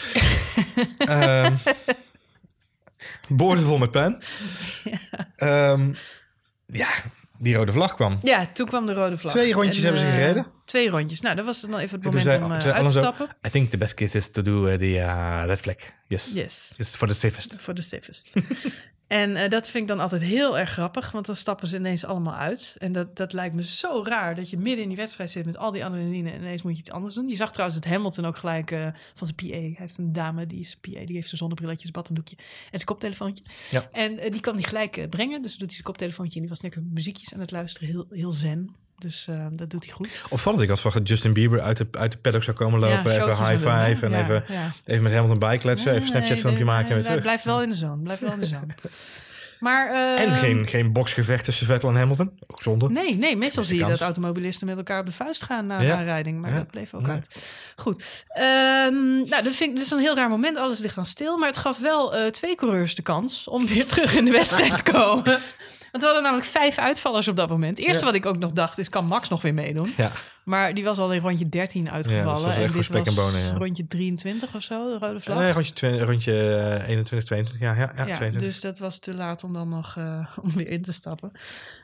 Ehm boordevol met pen. Ehm, ja, die rode vlag kwam. Ja, toen kwam de rode vlag. Twee rondjes hebben ze eh, gereden? Twee rondjes. Nou, dat was dan even het moment om eh, uit te stappen. I think the best case is to do uh, the uh, red flag. Yes. Yes. It's for the safest. Voor de safest. en eh, dat vind ik dan altijd heel erg grappig, want dan stappen ze ineens allemaal uit. En dat, dat lijkt me zo raar dat je midden in die wedstrijd zit met al die adrenaline en ineens moet je iets anders doen. Je zag trouwens dat Hamilton ook gelijk eh, van zijn PA. Hij heeft een dame, die is PA, die heeft zijn zonnebrilletjes, baddendoekje en zijn koptelefoontje. Ja. En eh, die kan die gelijk eh, brengen. Dus doet hij zijn koptelefoontje en die was lekker muziekjes aan het luisteren, heel, heel zen. Dus eh, dat doet hij goed. Opvallend, ik had verwacht dat Justin Bieber uit de, uit de paddock zou komen Ja, lopen. even high doen, five en Ja, even, ja. even met Hamilton bijkletsen. even Nee, Snapchat filmpje nee, maken en weer terug. Blijf wel in de zone. Blijf wel in de zone. Maar, eh, En geen, geen boksgevecht tussen Vettel en Hamilton. Ook zonde. Nee, nee, meestal zie je kans. dat automobilisten met elkaar op de vuist gaan na Ja. een aanrijding. Maar Ja. dat bleef ook uit. Goed. Ehm, nou, dat vind ik, dit is een heel raar moment. Alles ligt dan stil. Maar het gaf wel eh, twee coureurs de kans om weer terug in de wedstrijd te komen. We hadden namelijk vijf uitvallers op dat moment. Het eerste Ja. wat ik ook nog dacht is, kan Max nog weer meedoen? Ja. Maar die was al in rondje 13 uitgevallen. en dit en was bonen, ja. rondje 23 of zo, de rode vlag. Nee, rondje, twe- rondje eh, 21, 22. Ja, ja, ja, Ja, 22. dus dat was te laat om dan nog eh, om weer in te stappen.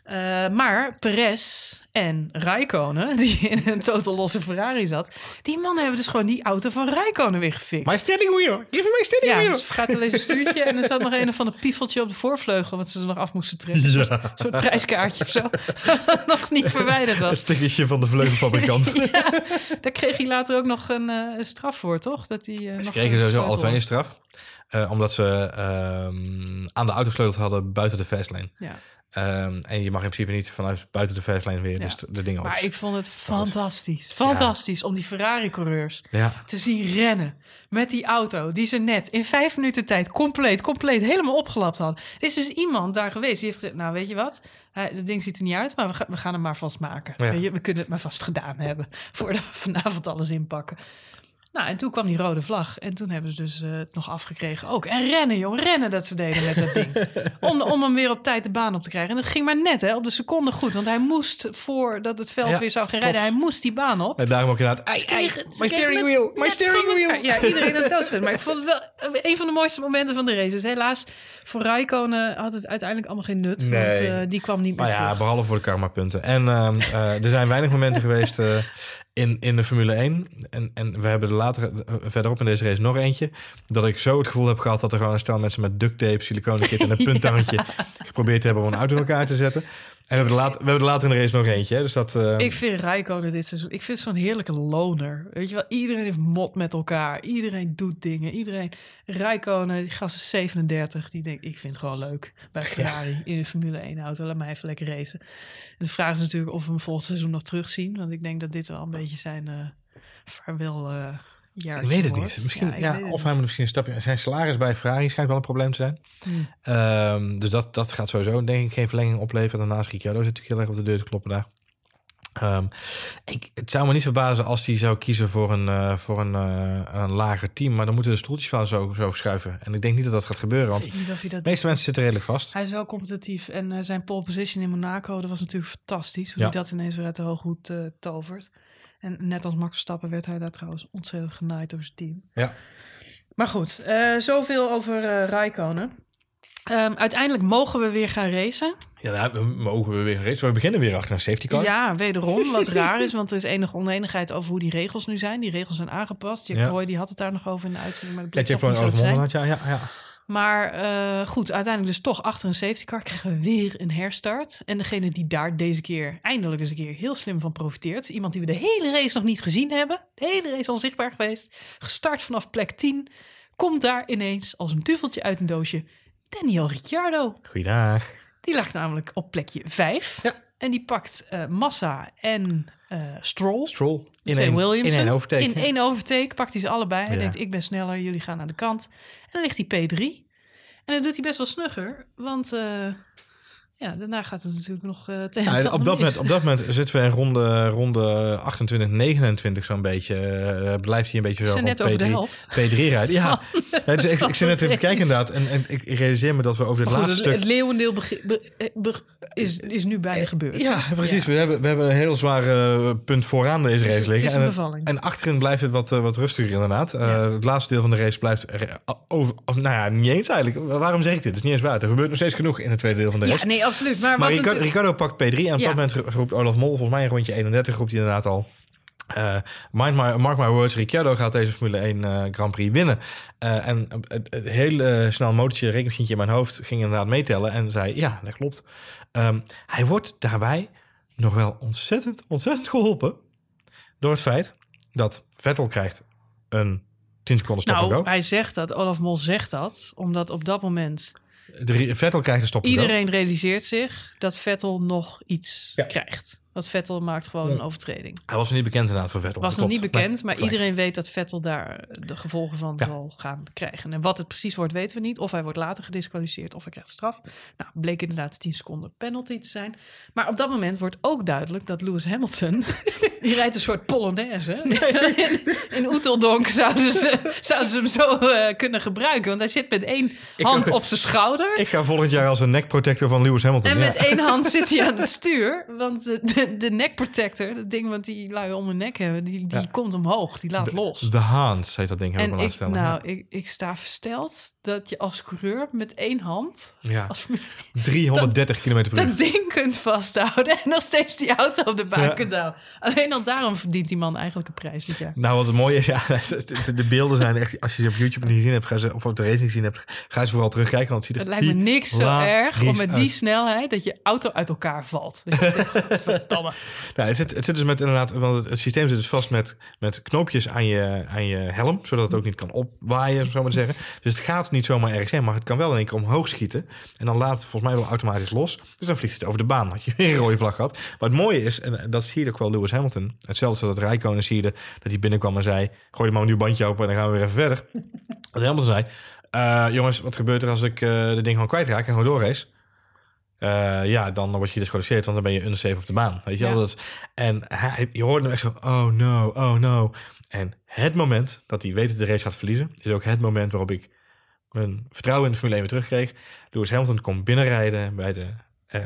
Eh, maar Perez en Rijkonen, die in een totaal losse Ferrari zat, die mannen hebben dus gewoon die auto van Rijkonen weer gefixt. My steering wheel! Give me my steering ja, wheel! dus gaat alleen een stuurtje en er zat nog een van de piefeltje op de voorvleugel, wat ze er nog af moesten trekken. Een soort prijskaartje of zo, nog niet verwijderd Een was. stukje van de vleugelfabrikant. Daar kreeg hij later ook nog een, eh, straf voor, toch? Dat hij, eh, Ze kregen sowieso alle gesloten twee een straf. Eh, omdat ze ehm, aan de auto gesleuteld hadden buiten de fastlane. Ja. Ehm, en je mag in principe niet vanuit buiten de fastlane weer Ja. dus de, dingen op. Maar ik vond het fantastisch. Fantastisch om die Ferrari-coureurs Ja. te zien rennen met die auto die ze net in vijf minuten tijd compleet, compleet helemaal opgelapt hadden. Er is dus iemand daar geweest die heeft gezegd, nou weet je wat, het ding ziet er niet uit, maar we, gaan we gaan hem maar vast maken. Ja. Weet je, we kunnen het maar vast gedaan hebben voordat we vanavond alles inpakken. Nou, en toen kwam die rode vlag. En toen hebben ze dus eh, het nog afgekregen ook. En rennen, jong, rennen dat ze deden met dat ding. Om, om hem weer op tijd de baan op te krijgen. En dat ging maar net, hè, op de seconde goed. Want hij moest, voordat het veld Ja, weer zou gaan klopt. rijden... hij moest die baan op. En daarom ook inderdaad... Kregen- my kregen steering wheel! My net steering wheel! Ja, iedereen had. Maar ik vond het wel een van de mooiste momenten van de race. Dus helaas, voor Rijkonen had het uiteindelijk allemaal geen nut. Want eh, die kwam niet meer Maar ja, terug. behalve voor de karma-punten. En ehm, eh, er zijn weinig momenten geweest in, in de Formule 1. En, en we hebben er later, eh, verderop in deze race nog eentje. Dat ik zo het gevoel heb gehad dat er gewoon een stel mensen met duct tape, siliconen kit en een punttangetje geprobeerd hebben om een auto in elkaar te zetten. En we hebben er, later, we hebben er later in de race nog eentje. Hè? Dus dat, eh, Ik vind Rijkonen dit seizoen... Ik vind zo'n heerlijke loner. Weet je wel, iedereen heeft mot met elkaar. Iedereen doet dingen. Iedereen... Rijkonen, die gast is 37. Die denkt, ik vind het gewoon leuk bij Ferrari in de Formule 1 auto. Laat mij even lekker racen. De vraag is natuurlijk of we hem volgend seizoen nog terugzien. Want ik denk dat dit wel een beetje zijn eh vaarwel jaar ik weet het niet. Misschien, ja, of hij moet misschien een stapje... Zijn salaris bij Ferrari schijnt wel een probleem te zijn. Hmm. Ehm, dus dat, dat gaat sowieso denk ik geen verlenging opleveren. Daarnaast Ricciardo zit natuurlijk heel erg op de deur te kloppen daar. Ehm, ik, het zou me niet verbazen als hij zou kiezen voor een, eh, voor een, eh, een lager team. Maar dan moeten de stoeltjes wel zo, zo schuiven. En ik denk niet dat dat gaat gebeuren. Want de meeste mensen zitten redelijk vast. Hij is wel competitief en zijn pole position in Monaco, dat was natuurlijk fantastisch. Hoe Ja. hij dat ineens weer uit de hooghoed tovert. En net als Max Verstappen werd hij daar trouwens ontzettend genaaid door zijn team. Ja. Maar goed, eh, zoveel over eh Raikkonen. Ehm, uiteindelijk mogen we weer gaan racen. Ja, we mogen we weer race. We beginnen weer achter een safety car. Ja, wederom, wat raar is, want er is enige oneenigheid over hoe die regels nu zijn. Die regels zijn aangepast. Jack Ja. Roy die had het daar nog over in de uitzending, maar dat bleek Jack toch niet zo zijn. Had, ja, ja, ja. Maar eh, goed, uiteindelijk dus toch achter een safety car krijgen we weer een herstart. En degene die daar deze keer eindelijk eens een keer heel slim van profiteert. Iemand die we de hele race nog niet gezien hebben. De hele race al zichtbaar geweest. Gestart vanaf plek 10. Komt daar ineens als een duveltje uit een doosje Daniel Ricciardo. Goeiedag. Die lag namelijk op plekje 5. En die pakt eh, Massa en Stroll. Stroll. In Twee één, Williamson. in één overtake. In één overtake pakt hij ze allebei. Hij Ja. denkt, ik ben sneller, jullie gaan naar de kant. En dan ligt hij P3. En dat doet hij best wel snugger. Want eh, ja, daarna gaat het natuurlijk nog eh tegen Ja, op, dat moment, op dat moment zitten we in ronde, ronde 28, 29 zo'n beetje. eh, blijft hij een beetje zo zijn rond net over de P3, helft. P3 rijden. Ja, Ja, dus ik, ik zit net even kijken inderdaad. En, en ik realiseer me dat we over dit goed, laatste het, stuk... het leeuwendeel be- eh, be- is, is nu bijna gebeurd. Ja, precies. We, hebben, we hebben een heel zwaar punt vooraan deze race liggen. het is een en, bevalling. en achterin blijft het wat, wat rustiger inderdaad. Het laatste deel van de race blijft... er- over, nou ja, niet eens eigenlijk. Waarom zeg ik dit? Het is niet eens waar. Er gebeurt nog steeds genoeg in het tweede deel van de race. Nee, absoluut. Maar, Maar Ricardo, natuurlijk- Ricardo pakt P3 en op Ja. dat moment roept Olaf Mol, volgens mij in rondje 31, roept hij inderdaad al. eh, mind my, mark my words, Ricciardo gaat deze Formule 1 eh, Grand Prix winnen. Eh, en het hele snel motortje, rekenmachientje in mijn hoofd ging inderdaad meetellen en zei, ja, dat klopt. Ehm, hij wordt daarbij nog wel ontzettend, ontzettend geholpen door het feit dat Vettel krijgt een 10 seconden stop and Nou, hij zegt dat, Olaf Mol zegt dat, omdat op dat moment De, Vettel krijgt een stop and go. iedereen realiseert zich dat Vettel nog iets krijgt. Dat Vettel maakt gewoon Ja. een overtreding. Hij was nog niet bekend inderdaad voor Vettel. was nog niet bekend, Nee, maar iedereen weet dat Vettel daar de gevolgen van Ja. zal gaan krijgen. En wat het precies wordt, weten we niet. Of hij wordt later gedisqualificeerd of hij krijgt straf. Nou, bleek inderdaad 10 seconden penalty te zijn. Maar op dat moment wordt ook duidelijk dat Lewis Hamilton, die rijdt een soort Polonaise. in, in Oeteldonk zouden ze, zouden ze hem zo eh, kunnen gebruiken. Want hij zit met één Ik hand op zijn schouder. Ik ga volgend jaar als een nekprotector van Lewis Hamilton. En ja. met één hand zit hij aan het stuur. Want de, de, de neck protector, dat ding wat die lui om hun nek hebben, die, die Ja. komt omhoog. Die laat los. De Hans heet dat ding, heb ik laten stellen. nou, ik, ik sta versteld dat je als coureur met één hand Ja. als, 330 km per uur. dat ding kunt vasthouden en nog steeds die auto op de baan Ja. kunt houden. Alleen al daarom verdient die man eigenlijk een prijs dit jaar. Nou, wat het mooie is, ja, de beelden zijn echt... Als je ze op YouTube niet gezien hebt, ga ze, of op de race niet gezien hebt, ga ze vooral terugkijken, want het ziet er Het lijkt me niks zo erg om met die snelheid dat je auto uit elkaar valt. Nou, het, zit, het zit dus met inderdaad, want het, systeem zit dus vast met, met knoopjes aan je, aan je helm, zodat het ook niet kan opwaaien, zo maar zeggen. Dus het gaat niet zomaar ergens heen, maar het kan wel in één keer omhoog schieten. En dan laat het volgens mij wel automatisch los. Dus dan vliegt het over de baan. Had je weer een rode vlag gehad. Maar het mooie is, en dat zie je ook wel Lewis Hamilton. Hetzelfde als dat Rijkonen zie je, dat hij binnenkwam en zei, gooi maar een nieuw bandje open en dan gaan we weer even verder. Dat Hamilton zei, eh, jongens, wat gebeurt er als ik eh de ding gewoon kwijtraak en gewoon doorrace? Eh, ja, dan word je gedisqualificeerd, want dan ben je unsafe op de baan. Weet je wel? Ja. Dat is, en hij, je hoorde hem echt zo, oh no, oh no. En het moment dat hij weet dat de race gaat verliezen, is ook het moment waarop ik mijn vertrouwen in de Formule 1 weer terugkreeg. Lewis Hamilton komt binnenrijden bij de eh,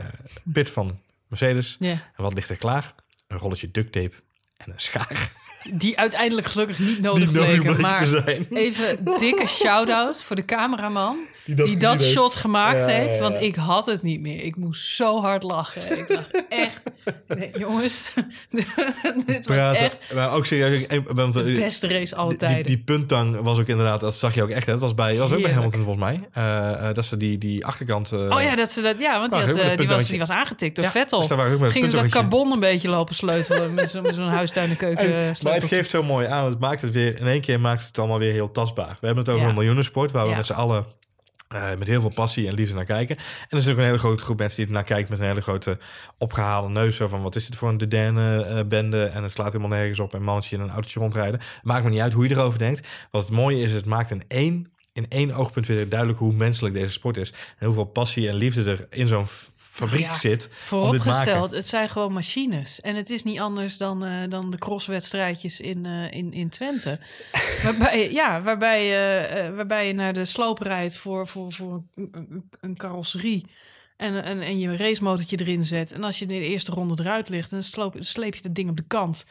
pit van Mercedes. En wat ligt er klaar? Een rolletje duct tape en een schaar. Die uiteindelijk gelukkig niet nodig bleken. maar zijn. even dikke shout-out voor de cameraman. Die Die dat heeft. shot gemaakt Ja, heeft. Want ik had het niet meer. Ik moest zo hard lachen. Ik dacht echt... Nee, jongens, dit was Praten. echt Maar ook serieus. want, de eh, beste race alle die, tijden. die punttang was ook inderdaad, dat zag je ook echt. Hè? Dat was, bij, was ook bij. Hamilton volgens mij. Eh, eh, dat ze die, die achterkant. Oh ja, dat ze dat, ja want die, had, die, was, die was aangetikt door Ja, Vettel. dus Gingen ze dat carbon een beetje lopen sleutelen met zo'n zo'n huistuin en keuken. Het geeft zo mooi aan. Het maakt het weer, in één keer maakt het allemaal weer heel tastbaar. We hebben het over Ja. een miljoenensport waar we Ja. met z'n allen eh, met heel veel passie en liefde naar kijken. En er is ook een hele grote groep mensen die er naar kijkt met een hele grote opgehaalde neus. Zo van wat is dit voor een Dardenne-bende? en het slaat helemaal nergens op. En mannetje in een autootje rondrijden. Maakt me niet uit hoe je erover denkt. Wat het mooie is, het maakt in één in één oogpunt weer duidelijk hoe menselijk deze sport is. En hoeveel passie en liefde er in zo'n fabriek Ja, zit. Vooropgesteld, het zijn gewoon machines. En het is niet anders dan, eh, dan de crosswedstrijdjes in, eh, in, in Twente. waarbij, ja, waarbij, eh, waarbij je naar de sloop rijdt voor, voor, voor een carrosserie. En, en, en je racemotortje erin zet. En als je in de eerste ronde eruit ligt, dan sloop, sleep je dat ding op de kant.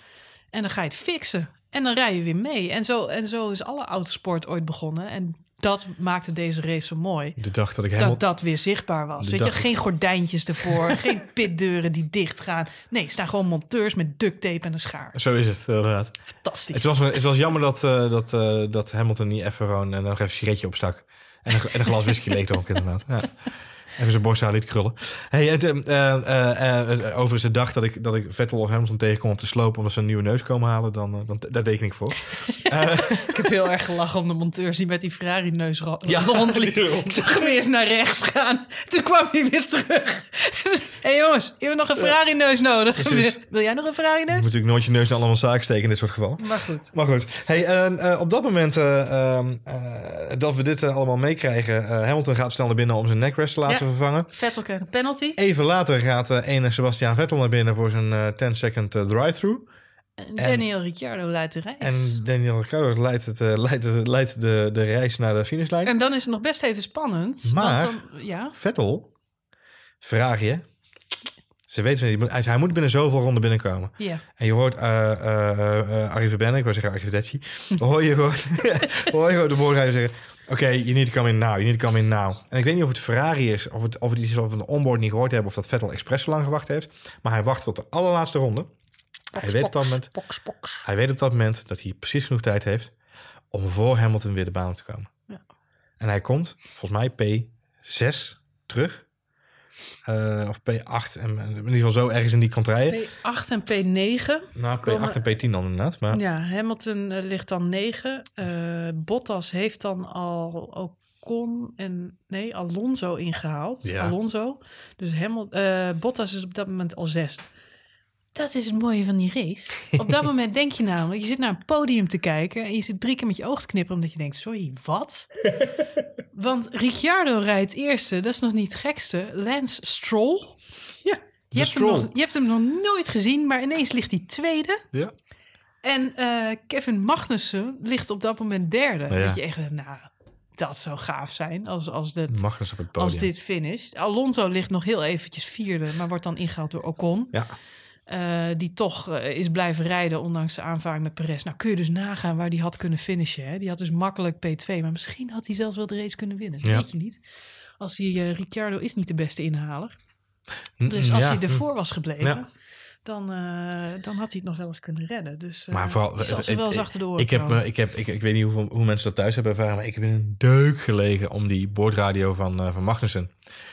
En dan ga je het fixen. En dan rij je weer mee. En zo, en zo is alle autosport ooit begonnen. En dat maakte deze race zo mooi. De dag dat ik helemaal... Dat dat weer zichtbaar was. Weet je, geen gordijntjes ervoor, geen pitdeuren die dicht gaan. Nee, staan gewoon monteurs met duct tape en een schaar. Zo is het, inderdaad. Fantastisch. Het was, het was jammer dat, eh, dat, eh, dat Hamilton niet even gewoon eh, nog even een sigaretje opstak. En een, en een glas whisky leek ook inderdaad. Ja. Even zijn borsthaar liet krullen. Hey, het, eh, eh, eh, overigens de dag dat ik, dat ik Vettel of Hamilton tegenkom op de sloop... omdat ze een nieuwe neus komen halen, dan, dan, daar teken ik voor. Ik heb heel erg gelachen om de monteurs die met die Ferrari-neus ra- Ja, Ik zag hem eerst naar rechts gaan. Toen kwam hij weer terug. Hé hey jongens, je hebt nog een Ferrari-neus nodig. Precies. Wil jij nog een Je moet Ferrari-neus? natuurlijk nooit je neus in allemaal zaken steken in dit soort gevallen. Maar goed. Maar goed, hey, en, eh, op dat moment eh, ehm, eh, dat we dit allemaal meekrijgen... Hamilton gaat snel naar binnen om zijn neckrest te laten Ja. vervangen. Vettel krijgt een penalty. Even later gaat ene Sebastian Vettel naar binnen voor zijn eh 10-second drive-through. En Daniel Ricciardo leidt de reis. En Daniel Ricciardo leidt, het, leidt, het- leidt de, de reis naar de finishlijn. En dan is het nog best even spannend. Maar- Want dan, ja, Vettel, Ferrari, hè? Ze weten niet, hij, hij moet binnen zoveel ronden binnenkomen. ja. En je hoort uh, uh, uh, ik wil zeggen Arrivederci, hoor je gewoon, hoor je gewoon de boordrijder zeggen, oké, you need to come in now, you need to come in now. En ik weet niet of het Ferrari is, of het, of het iets is we de onboard niet gehoord hebben, of dat Vettel expres zo lang gewacht heeft. Maar hij wacht tot de allerlaatste ronde. hij, weet op dat moment, hij weet op dat moment dat hij precies genoeg tijd heeft om voor Hamilton weer de baan op te komen. Ja. En hij komt, volgens mij P6 terug. Uh, of P8, en in ieder geval zo ergens in die contraien. P8 en P9. Nou, P8 en P10 dan inderdaad. Maar... Ja, Hamilton uh, ligt dan 9. Uh, Bottas heeft dan al Ocon en nee, Alonso ingehaald. Ja. Alonso. Dus Hamilton, Bottas is op dat moment al zesde. Dat is het mooie van die race. Op dat moment denk je namelijk, je zit naar een podium te kijken en je zit drie keer met je oog te knippen omdat je denkt, sorry, wat? Want Ricciardo rijdt eerste, dat is nog niet het gekste. Lance Stroll. Ja, je hebt, Stroll. Hem nog, je hebt hem nog nooit gezien, maar ineens ligt hij tweede. Ja. En uh, Kevin Magnussen ligt op dat moment derde. Ja. Dat je echt, nou, dat zou gaaf zijn als, als, dit, als dit finisht. Alonso ligt nog heel eventjes vierde, maar wordt dan ingehaald door Ocon. Ja. Uh, die toch uh, is blijven rijden, ondanks de aanvaring met Perez. Nou kun je dus nagaan waar die had kunnen finishen. Hè? Die had dus makkelijk P2, maar misschien had hij zelfs wel de race kunnen winnen. Ja. Weet je niet. Als hij, uh, Ricciardo is niet de beste inhaler. Dus als ja. hij ervoor was gebleven, Ja. dan, dan had hij het nog wel eens kunnen redden. Dus Maar vooral, wel eens achter de oren ik, heb, me, ik, heb, ik, ik weet niet hoeveel, hoe mensen dat thuis hebben ervaren, maar ik heb in een deuk gelegen om die boordradio van, van Magnussen.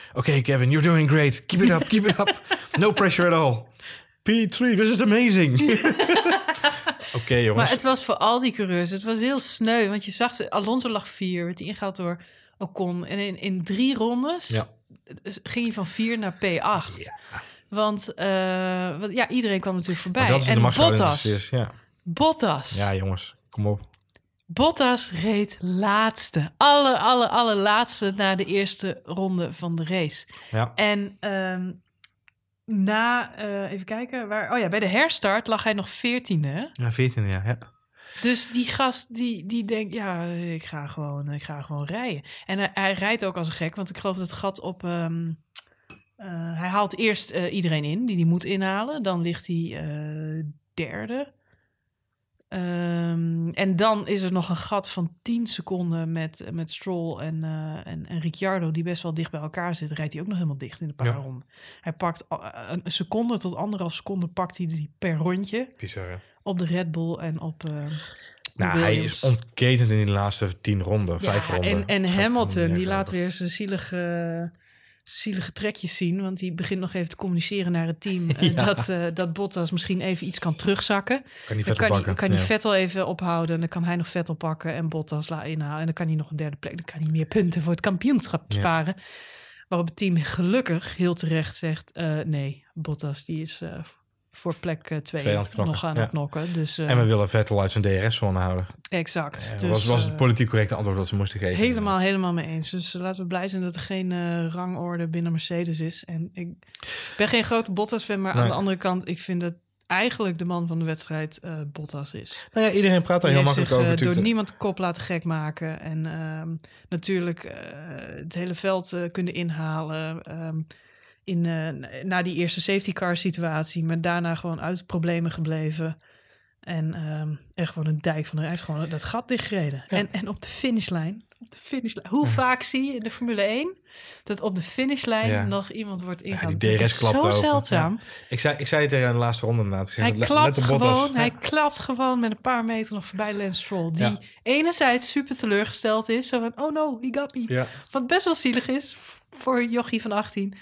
Oké, okay, Kevin, you're doing great. Keep it up, keep it up. No pressure at all. P3, this is amazing. Oké, okay, jongens. Maar het was voor al die coureurs, het was heel sneu. Want je zag, ze, Alonso lag vier, werd hij ingehaald door Ocon. En in, in drie rondes ja. ging je van vier naar P8. Ja. Want, uh, want ja, iedereen kwam natuurlijk voorbij. Maar dat is en de Bottas, is, ja. Bottas. Ja, jongens, kom op. Bottas reed laatste. Alle, alle, allerlaatste na de eerste ronde van de race. Ja. En um, na, uh, even kijken, waar, oh ja, bij de herstart lag hij nog veertiende. Ja, veertiende, ja. ja. Dus die gast die, die denkt, ja, ik ga gewoon, ik ga gewoon rijden. En hij, hij rijdt ook als een gek, want ik geloof dat het gat op... Um, uh, hij haalt eerst uh, iedereen in die hij moet inhalen. Dan ligt hij derde. Um, en dan is er nog een gat van 10 seconden met, met Stroll en, uh, en, en Ricciardo, die best wel dicht bij elkaar zitten. Rijdt hij ook nog helemaal dicht in de paar Ja. ronden. Hij pakt uh, een seconde tot anderhalf seconde pakt hij die per rondje Bizar, hè? op de Red Bull en op. Uh, nou, hij is ontketend in die laatste tien ronden, ja, vijf ronden. En, en Hamilton, die laat weer zijn zielige, zielige trekjes zien. Want die begint nog even te communiceren naar het team. uh, Ja. dat, uh, dat Bottas misschien even iets kan terugzakken. Kan niet Dan vet kan hij, pakken. kan hij Ja. Vettel even ophouden. En dan kan hij nog Vettel pakken en Bottas laten inhalen. En dan kan hij nog een derde plek. Dan kan hij meer punten voor het kampioenschap Ja. sparen. Waarop het team gelukkig heel terecht zegt... eh, nee, Bottas die is, eh, voor plek 2 Twee aan het knokken, nog aan ja. het knokken. Dus, eh, En we willen Vettel uit zijn DRS-zone houden. Exact. Dat Dus, was, was het eh, politiek correcte antwoord dat ze moesten geven. Helemaal, helemaal mee eens. Dus eh, laten we blij zijn dat er geen eh, rangorde binnen Mercedes is. En ik ben geen grote Bottas-fan, maar aan de andere kant, ik vind dat eigenlijk de man van de wedstrijd eh, Bottas is. Nou ja, iedereen praat daar heel makkelijk zich, over. eh, door niemand kop laten gek maken. En ehm, natuurlijk eh, het hele veld eh, kunnen inhalen. ehm, in, eh, na die eerste safety car situatie. Maar daarna gewoon uit problemen gebleven. En echt gewoon een dijk van de... Heeft gewoon dat gat dichtgereden. En, en op de finishlijn... Op de finishlijn. Hoe vaak zie je in de Formule 1... dat op de finishlijn Ja. nog iemand wordt Ja, ingehaald? die Dat DRS is klapt zo open. zeldzaam. Ik, zei, ik zei het tegen in de laatste ronde inderdaad. Ik Hij klapt gewoon, hij klapt gewoon met een paar meter nog voorbij Lance Stroll. Die enerzijds super teleurgesteld is. Zo van, oh no, he got me. Wat best wel zielig is voor jochie van 18.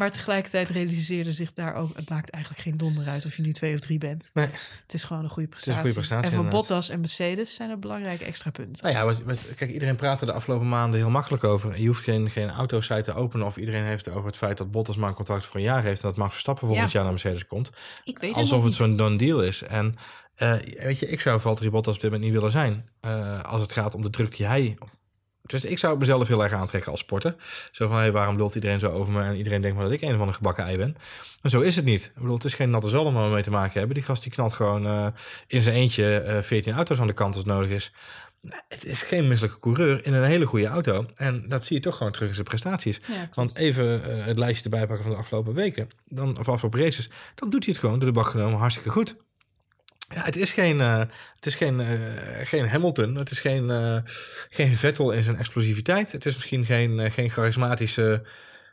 Maar tegelijkertijd realiseerde zich daar ook... het maakt eigenlijk geen donder uit of je nu twee of drie bent. Nee. Het is gewoon een goede is een prestatie. goede prestatie, en voor inderdaad. Bottas en Mercedes zijn er belangrijke extra punten. Nou ja, wat, wat- kijk, iedereen praat er de afgelopen maanden heel makkelijk over. Je hoeft geen, geen autosite te openen of iedereen heeft over het feit dat Bottas maar een contract voor een jaar heeft en dat Max Verstappen volgend Ja. jaar naar Mercedes komt. Ik weet Alsof het zo'n done deal is. En eh, weet je, ik zou Valtteri Bottas op dit moment niet willen zijn eh, als het gaat om de druk die hij... Dus ik zou het mezelf heel erg aantrekken als sporter. Zo van, hey, waarom lult iedereen zo over me en iedereen denkt maar dat ik een van de gebakken ei ben. Maar zo is het niet. Ik bedoel, het is geen natte zalm we mee te maken hebben. Die gast die knalt gewoon eh, in zijn eentje eh 14 auto's aan de kant als het nodig is. Het is geen misselijke coureur in een hele goede auto. En dat zie je toch gewoon terug in zijn prestaties. Ja. Want even eh, het lijstje erbij pakken van de afgelopen weken. Dan, of afgelopen races. Dan doet hij het gewoon door de bak genomen hartstikke goed. Ja, het is geen, eh, het is geen, eh, geen Hamilton. Het is geen, eh, geen Vettel in zijn explosiviteit. Het is misschien geen, geen charismatische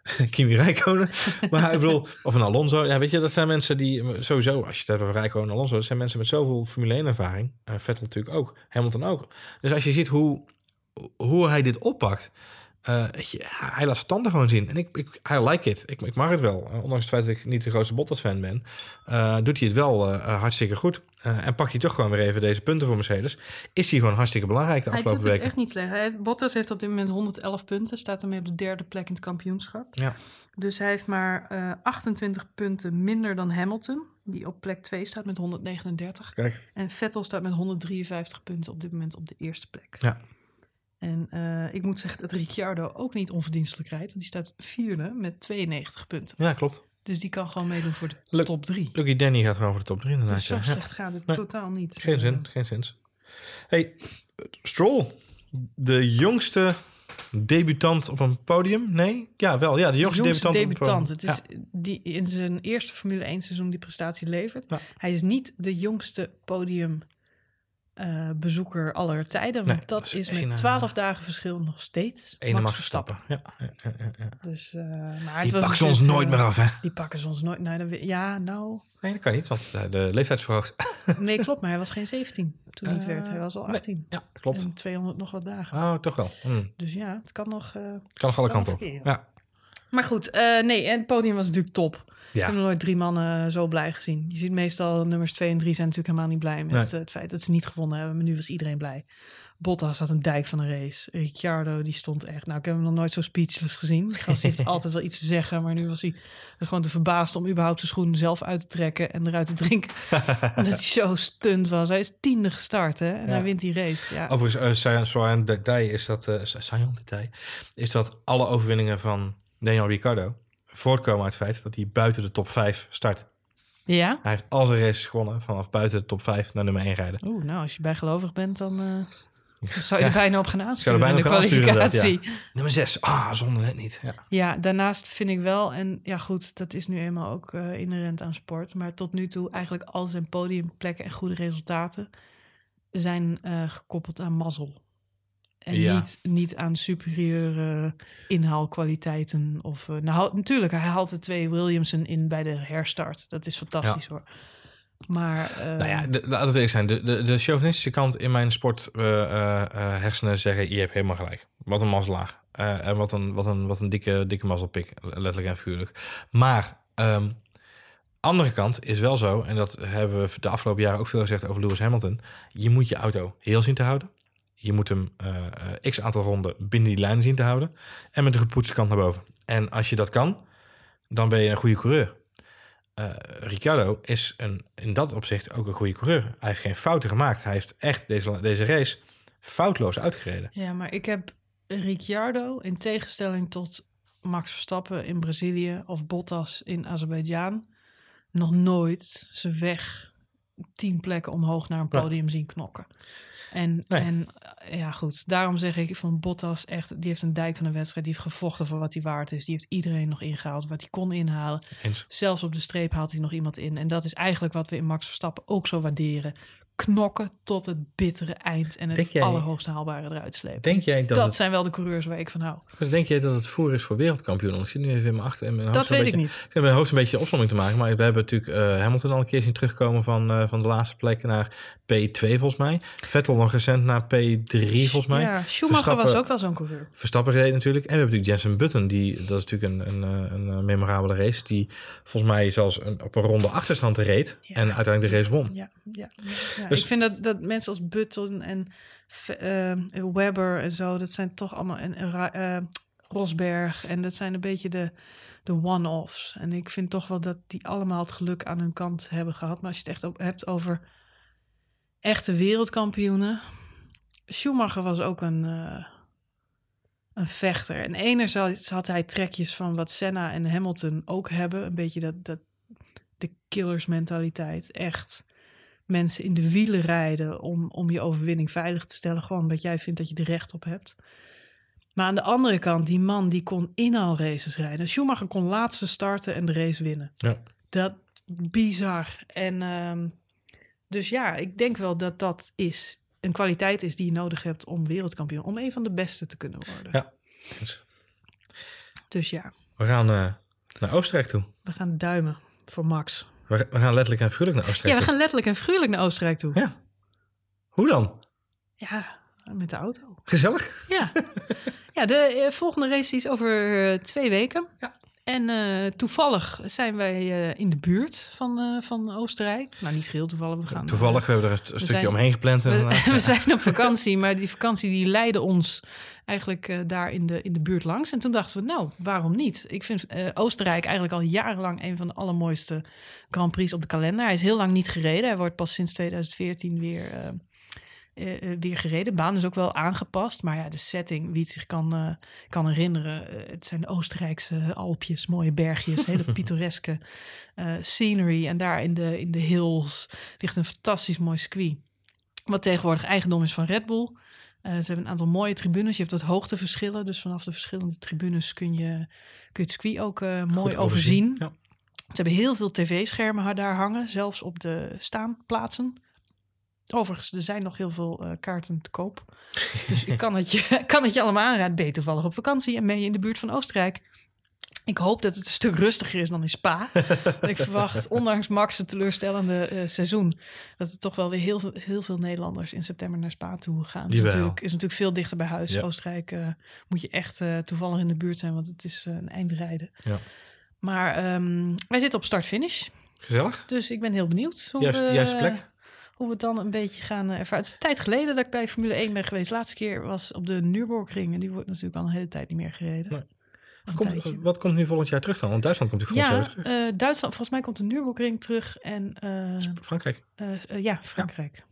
Kimi Räikkönen. maar ik bedoel, of een Alonso. Ja, weet je, dat zijn mensen die sowieso, als je het hebt over Räikkönen en Alonso, dat zijn mensen met zoveel Formule 1 ervaring. Vettel natuurlijk ook, Hamilton ook. Dus als je ziet hoe, hoe hij dit oppakt, eh, je, hij laat zijn tanden gewoon zien. En ik, ik I like it. Ik, ik mag het wel. Eh, ondanks het feit dat ik niet de grootste Bottas-fan ben, eh, doet hij het wel hartstikke goed. En pakt hij toch gewoon weer even deze punten voor Mercedes. Is hij gewoon hartstikke belangrijk de Hij doet afgelopen het weken. echt niet slecht. Hij heeft, Bottas heeft op dit moment 111 punten. Staat ermee op de derde plek in het kampioenschap. Ja. Dus hij heeft maar eh, 28 punten minder dan Hamilton. Die op plek 2 staat met 139. Kijk. En Vettel staat met 153 punten op dit moment op de eerste plek. Ja. En eh, ik moet zeggen dat Ricciardo ook niet onverdienstelijk rijdt. Want die staat vierde met 92 punten. Ja, klopt. Dus die kan gewoon meedoen voor de Luk- top 3. Lucky Danny gaat gewoon voor de top 3 inderdaad. Dus zo ja. slecht gaat het Nee. totaal niet. Geen zin, geen zin. Hey, Stroll, de jongste debutant op een podium? Nee? Ja, wel. Ja, de jongste, jongste debutant. debutant. op een Het is die in zijn eerste Formule 1 seizoen die prestatie levert. Ja. Hij is niet de jongste podium eh, bezoeker aller tijden. Want Nee, dat, dat is met eh, 12 dagen verschil nog steeds. Ene Max Verstappen. Ja, ja, ja, ja, ja. Dus, eh, maar Die pakken ze ons nooit meer af, hè? Die pakken ze ons nooit. Nou, dan, ja, nou. Nee, dat kan niet, want de leeftijd is verhoogd. Nee, klopt, maar hij was geen 17 toen hij het werd. Hij was al nee, 18. Ja, klopt. En 200 nog wat dagen. Oh, toch wel. Hm. Dus ja, het kan nog. Kan nog alle kan kanten op. Ja. Maar goed, nee, en het podium was natuurlijk top. Ja. Ik heb nog nooit drie mannen zo blij gezien. Je ziet meestal nummers 2 en 3 zijn natuurlijk helemaal niet blij met Nee. eh, het feit dat ze niet gewonnen hebben. Maar nu was iedereen blij. Bottas had een dijk van een race. Ricciardo, die stond echt... Nou, ik heb hem nog nooit zo speechless gezien. Gast heeft altijd wel iets te zeggen. Maar nu was hij was gewoon te verbaasd om überhaupt zijn schoenen zelf uit te trekken en eruit te drinken. Omdat hij zo stunt was. Hij is tiende gestart, hè. En Ja. hij wint die race. Ja. Overigens, uh, saillant detail is dat, detail, is dat alle overwinningen van Daniel Ricciardo voortkomen uit het feit dat hij buiten de top 5 start. ja? Hij heeft al zijn races gewonnen vanaf buiten de top 5 naar nummer 1 rijden. Oeh, nou, als je bijgelovig bent, dan... eh, zou je er bijna op gaan aansturen bijna in de kwalificatie. ja. Nummer 6, ah, zonder net niet. Ja. Ja, daarnaast vind ik wel, en ja goed, dat is nu eenmaal ook eh, inherent aan sport. Maar tot nu toe eigenlijk al zijn podiumplekken en goede resultaten zijn eh, gekoppeld aan mazzel. En Ja. niet, niet aan superieure inhaalkwaliteiten. Of, eh, nou, natuurlijk, hij haalt de twee Williamson in bij de herstart. Dat is fantastisch hoor. Maar eh, Nou ja, de, laten we zijn. De, de, de chauvinistische kant in mijn sport eh, hersenen zeggen... je hebt helemaal gelijk. Wat een mazzelaar. En wat een, wat een, wat een dikke, dikke mazzelpik. Letterlijk en figuurlijk. Maar... ehm, andere kant is wel zo, en dat hebben we de afgelopen jaren ook veel gezegd over Lewis Hamilton. Je moet je auto heel zien te houden. Je moet hem eh, eh, x aantal ronden binnen die lijn zien te houden. En met de gepoetste kant naar boven. En als je dat kan, dan ben je een goede coureur. eh, Ricciardo is een, in dat opzicht ook een goede coureur. Hij heeft geen fouten gemaakt. Hij heeft echt deze, deze race foutloos uitgereden. Ja, maar ik heb Ricciardo in tegenstelling tot Max Verstappen in Brazilië of Bottas in Azerbeidzjan nog nooit zijn weg tien plekken omhoog naar een Ja. podium zien knokken. En, Nee. en eh, ja, goed. Daarom zeg ik van Bottas echt, die heeft een dijk van een wedstrijd. Die heeft gevochten voor wat hij waard is. Die heeft iedereen nog ingehaald wat hij kon inhalen. Eens. Zelfs op de streep haalt hij nog iemand in. En dat is eigenlijk wat we in Max Verstappen ook zo waarderen. Knokken tot het bittere eind en het jij- allerhoogste haalbare eruit slepen. Denk jij dat, dat het, zijn wel de coureurs waar ik van hou. denk jij dat het voor is voor wereldkampioen? Want ik zit nu even in mijn achter in mijn hoofd. Dat weet ik beetje, niet. Ik heb mijn hoofd een beetje opzomming te maken. Maar we hebben natuurlijk eh, Hamilton al een keer zien terugkomen van, eh, van de laatste plek naar P2 volgens mij. Vettel nog recent naar P3 volgens mij. Ja, Schumacher was ook wel zo'n coureur. Verstappen reed natuurlijk. En we hebben natuurlijk Jensen Button. Die, dat is natuurlijk een, een, eh, een, memorabele race. Die volgens mij zelfs een, op een ronde achterstand reed. Ja. En uiteindelijk de race won. Ja, ja, ja, ja. Dus- ik vind dat, dat mensen als Button en eh, Webber en zo, dat zijn toch allemaal en eh, Rosberg en dat zijn een beetje de, de one-offs. En ik vind toch wel dat die allemaal het geluk aan hun kant hebben gehad. Maar als je het echt op, hebt over echte wereldkampioenen, Schumacher was ook een, eh, een vechter. En enerzijds had hij trekjes van wat Senna en Hamilton ook hebben, een beetje dat, dat de killersmentaliteit. Echt mensen in de wielen rijden om, om je overwinning veilig te stellen. Gewoon omdat jij vindt dat je er recht op hebt. Maar aan de andere kant, die man die kon inhaalraces rijden. Schumacher kon laatste starten en de race winnen. Ja. Dat bizar. En ehm, dus ja, ik denk wel dat dat is een kwaliteit is die je nodig hebt om wereldkampioen, om een van de beste te kunnen worden. Ja. Dus Dus ja, we gaan eh, naar Oostenrijk toe. we gaan duimen voor Max. We, we gaan letterlijk en figuurlijk naar Ja, Oostenrijk we toe. gaan letterlijk en figuurlijk naar Oostenrijk toe. Ja. Hoe dan? Ja, met de auto. Gezellig. Ja, ja de eh, volgende race is over eh, twee weken. Ja. En eh, toevallig zijn wij eh, in de buurt van, eh, van Oostenrijk. Nou, niet geheel toevallig. We gaan, Toevallig, we hebben er een, st- een stukje zijn- omheen gepland. we, we zijn op vakantie, maar die vakantie die leidde ons eigenlijk daar in de, in de buurt langs. En toen dachten we, nou, waarom niet? Ik vind Oostenrijk eigenlijk al jarenlang een van de allermooiste Grand Prix op de kalender. Hij is heel lang niet gereden. Hij wordt pas sinds 2014 weer, eh, weer gereden. De baan is ook wel aangepast. Maar ja, de setting, wie het zich kan, eh, kan herinneren. het zijn Oostenrijkse Alpjes, mooie bergjes, hele pittoreske scenery. En daar in de, in de hills ligt een fantastisch mooi circuit. Wat tegenwoordig eigendom is van Red Bull. Ze hebben een aantal mooie tribunes. Je hebt wat hoogteverschillen. Dus vanaf de verschillende tribunes kun je, kun je het circuit ook mooi Goed overzien. Ja. Ze hebben heel veel tv-schermen daar hangen. Zelfs op de staanplaatsen. Overigens, er zijn nog heel veel eh, kaarten te koop. Dus ik kan het, je, kan het je allemaal aanraden. Ben je toevallig op vakantie en ben je in de buurt van Oostenrijk. Ik hoop dat het een stuk rustiger is dan in Spa. Ik verwacht, ondanks Max' het teleurstellende eh, seizoen... dat er toch wel weer heel veel, heel veel Nederlanders in september naar Spa toe gaan. Dat is natuurlijk, is natuurlijk veel dichter bij huis. Ja. Oostenrijk eh, moet je echt toevallig in de buurt zijn... want het is een eindrijden. Ja. Maar ehm, wij zitten op start-finish. Gezellig. Dus ik ben heel benieuwd hoe, Juist- we, juiste plek. Hoe we het dan een beetje gaan eh, ervaren. Het is een tijd geleden dat ik bij Formule 1 ben geweest. De laatste keer was op de Nürburgring. En die wordt natuurlijk al een hele tijd niet meer gereden. Nee. Komt, wat komt nu volgend jaar terug dan? Want Duitsland komt natuurlijk volgend Ja, jaar terug. eh, Duitsland. Volgens mij komt de Nürburgring terug. En eh, Frankrijk. ja, Frankrijk.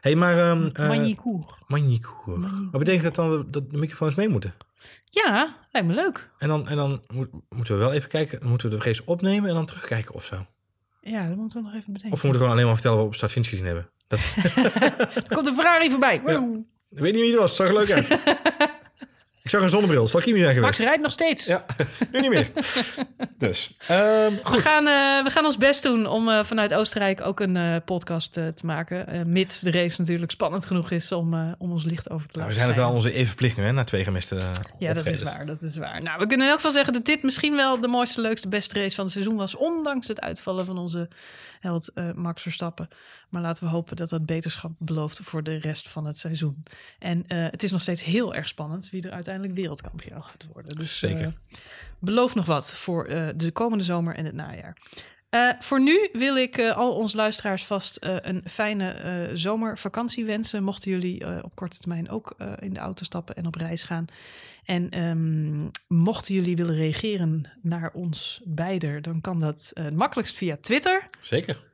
hey, maar... eh, Magnicourt. Magnicourt. Magnicourt. Wat betekent dat dan dat de microfoons mee moeten? Ja, lijkt me leuk. En dan, en dan moet- moeten we wel even kijken. Moeten we de race opnemen en dan terugkijken of zo. Ja, dat moeten we nog even bedenken. Of we moeten gewoon alleen maar vertellen wat we op start finish gezien hebben. Dat, Er komt een Ferrari voorbij. Ik weet niet wie het was. Het zag er leuk uit. ik zag een zonnebril. Zal ik hier niet zijn Max rijdt nog steeds. Ja, nu niet meer. dus, ehm, We goed. gaan, eh, we gaan ons best doen om eh, vanuit Oostenrijk ook een eh, podcast te maken. Mits de race natuurlijk spannend genoeg is om, om ons licht over te Nou, laten we zijn het wel onze even verplicht nu, hè, na twee gemiste Ja, dat is waar. Dat is waar. Nou, we kunnen in elk geval zeggen dat dit misschien wel de mooiste, leukste, beste race van het seizoen was. Ondanks het uitvallen van onze held Max Verstappen. Maar laten we hopen dat dat beterschap belooft voor de rest van het seizoen. En eh, het is nog steeds heel erg spannend wie er uiteindelijk wereldkampioen gaat worden. Dus, Zeker. eh, beloof nog wat voor eh, de komende zomer en het najaar. Voor nu wil ik al onze luisteraars vast een fijne zomervakantie wensen. Mochten jullie op korte termijn ook in de auto stappen en op reis gaan. En ehm, mochten jullie willen reageren naar ons beiden, dan kan dat makkelijkst via Twitter. Zeker.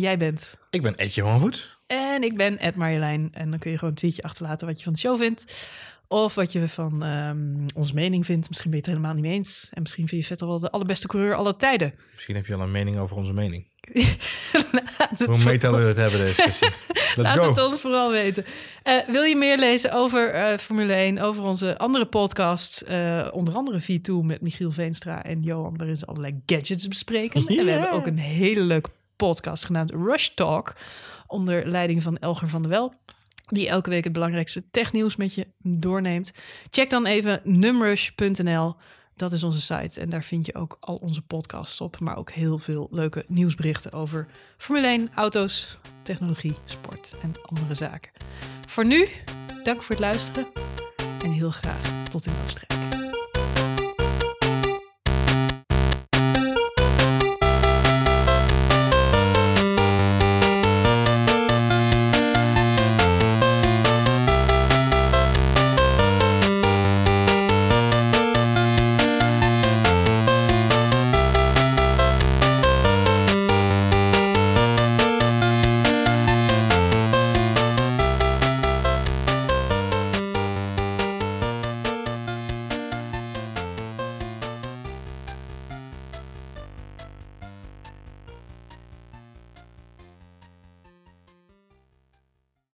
Jij bent. Ik ben Etje van Voet. En ik ben Ed Marjolein. En dan kun je gewoon een tweetje achterlaten wat je van de show vindt. Of wat je van ehm, onze mening vindt. Misschien ben je het helemaal niet mee eens. En misschien vind je Vettel wel de allerbeste coureur aller tijden. Misschien heb je al een mening over onze mening. Hoe meta we het hebben deze sessie. Laat go. het ons vooral weten. Eh, wil je meer lezen over eh, Formule 1, over onze andere podcasts, eh, onder andere V2 met Michiel Veenstra en Johan, waarin ze allerlei gadgets bespreken. En we hebben ook een hele leuke podcast genaamd Rush Talk, onder leiding van Elger van der Wel. Die elke week het belangrijkste technieuws met je doorneemt. Check dan even numrush.nl. Dat is onze site. En daar vind je ook al onze podcasts op. Maar ook heel veel leuke nieuwsberichten over Formule 1, auto's, technologie, sport en andere zaken. Voor nu, dank voor het luisteren. En heel graag tot in Oostenrijk.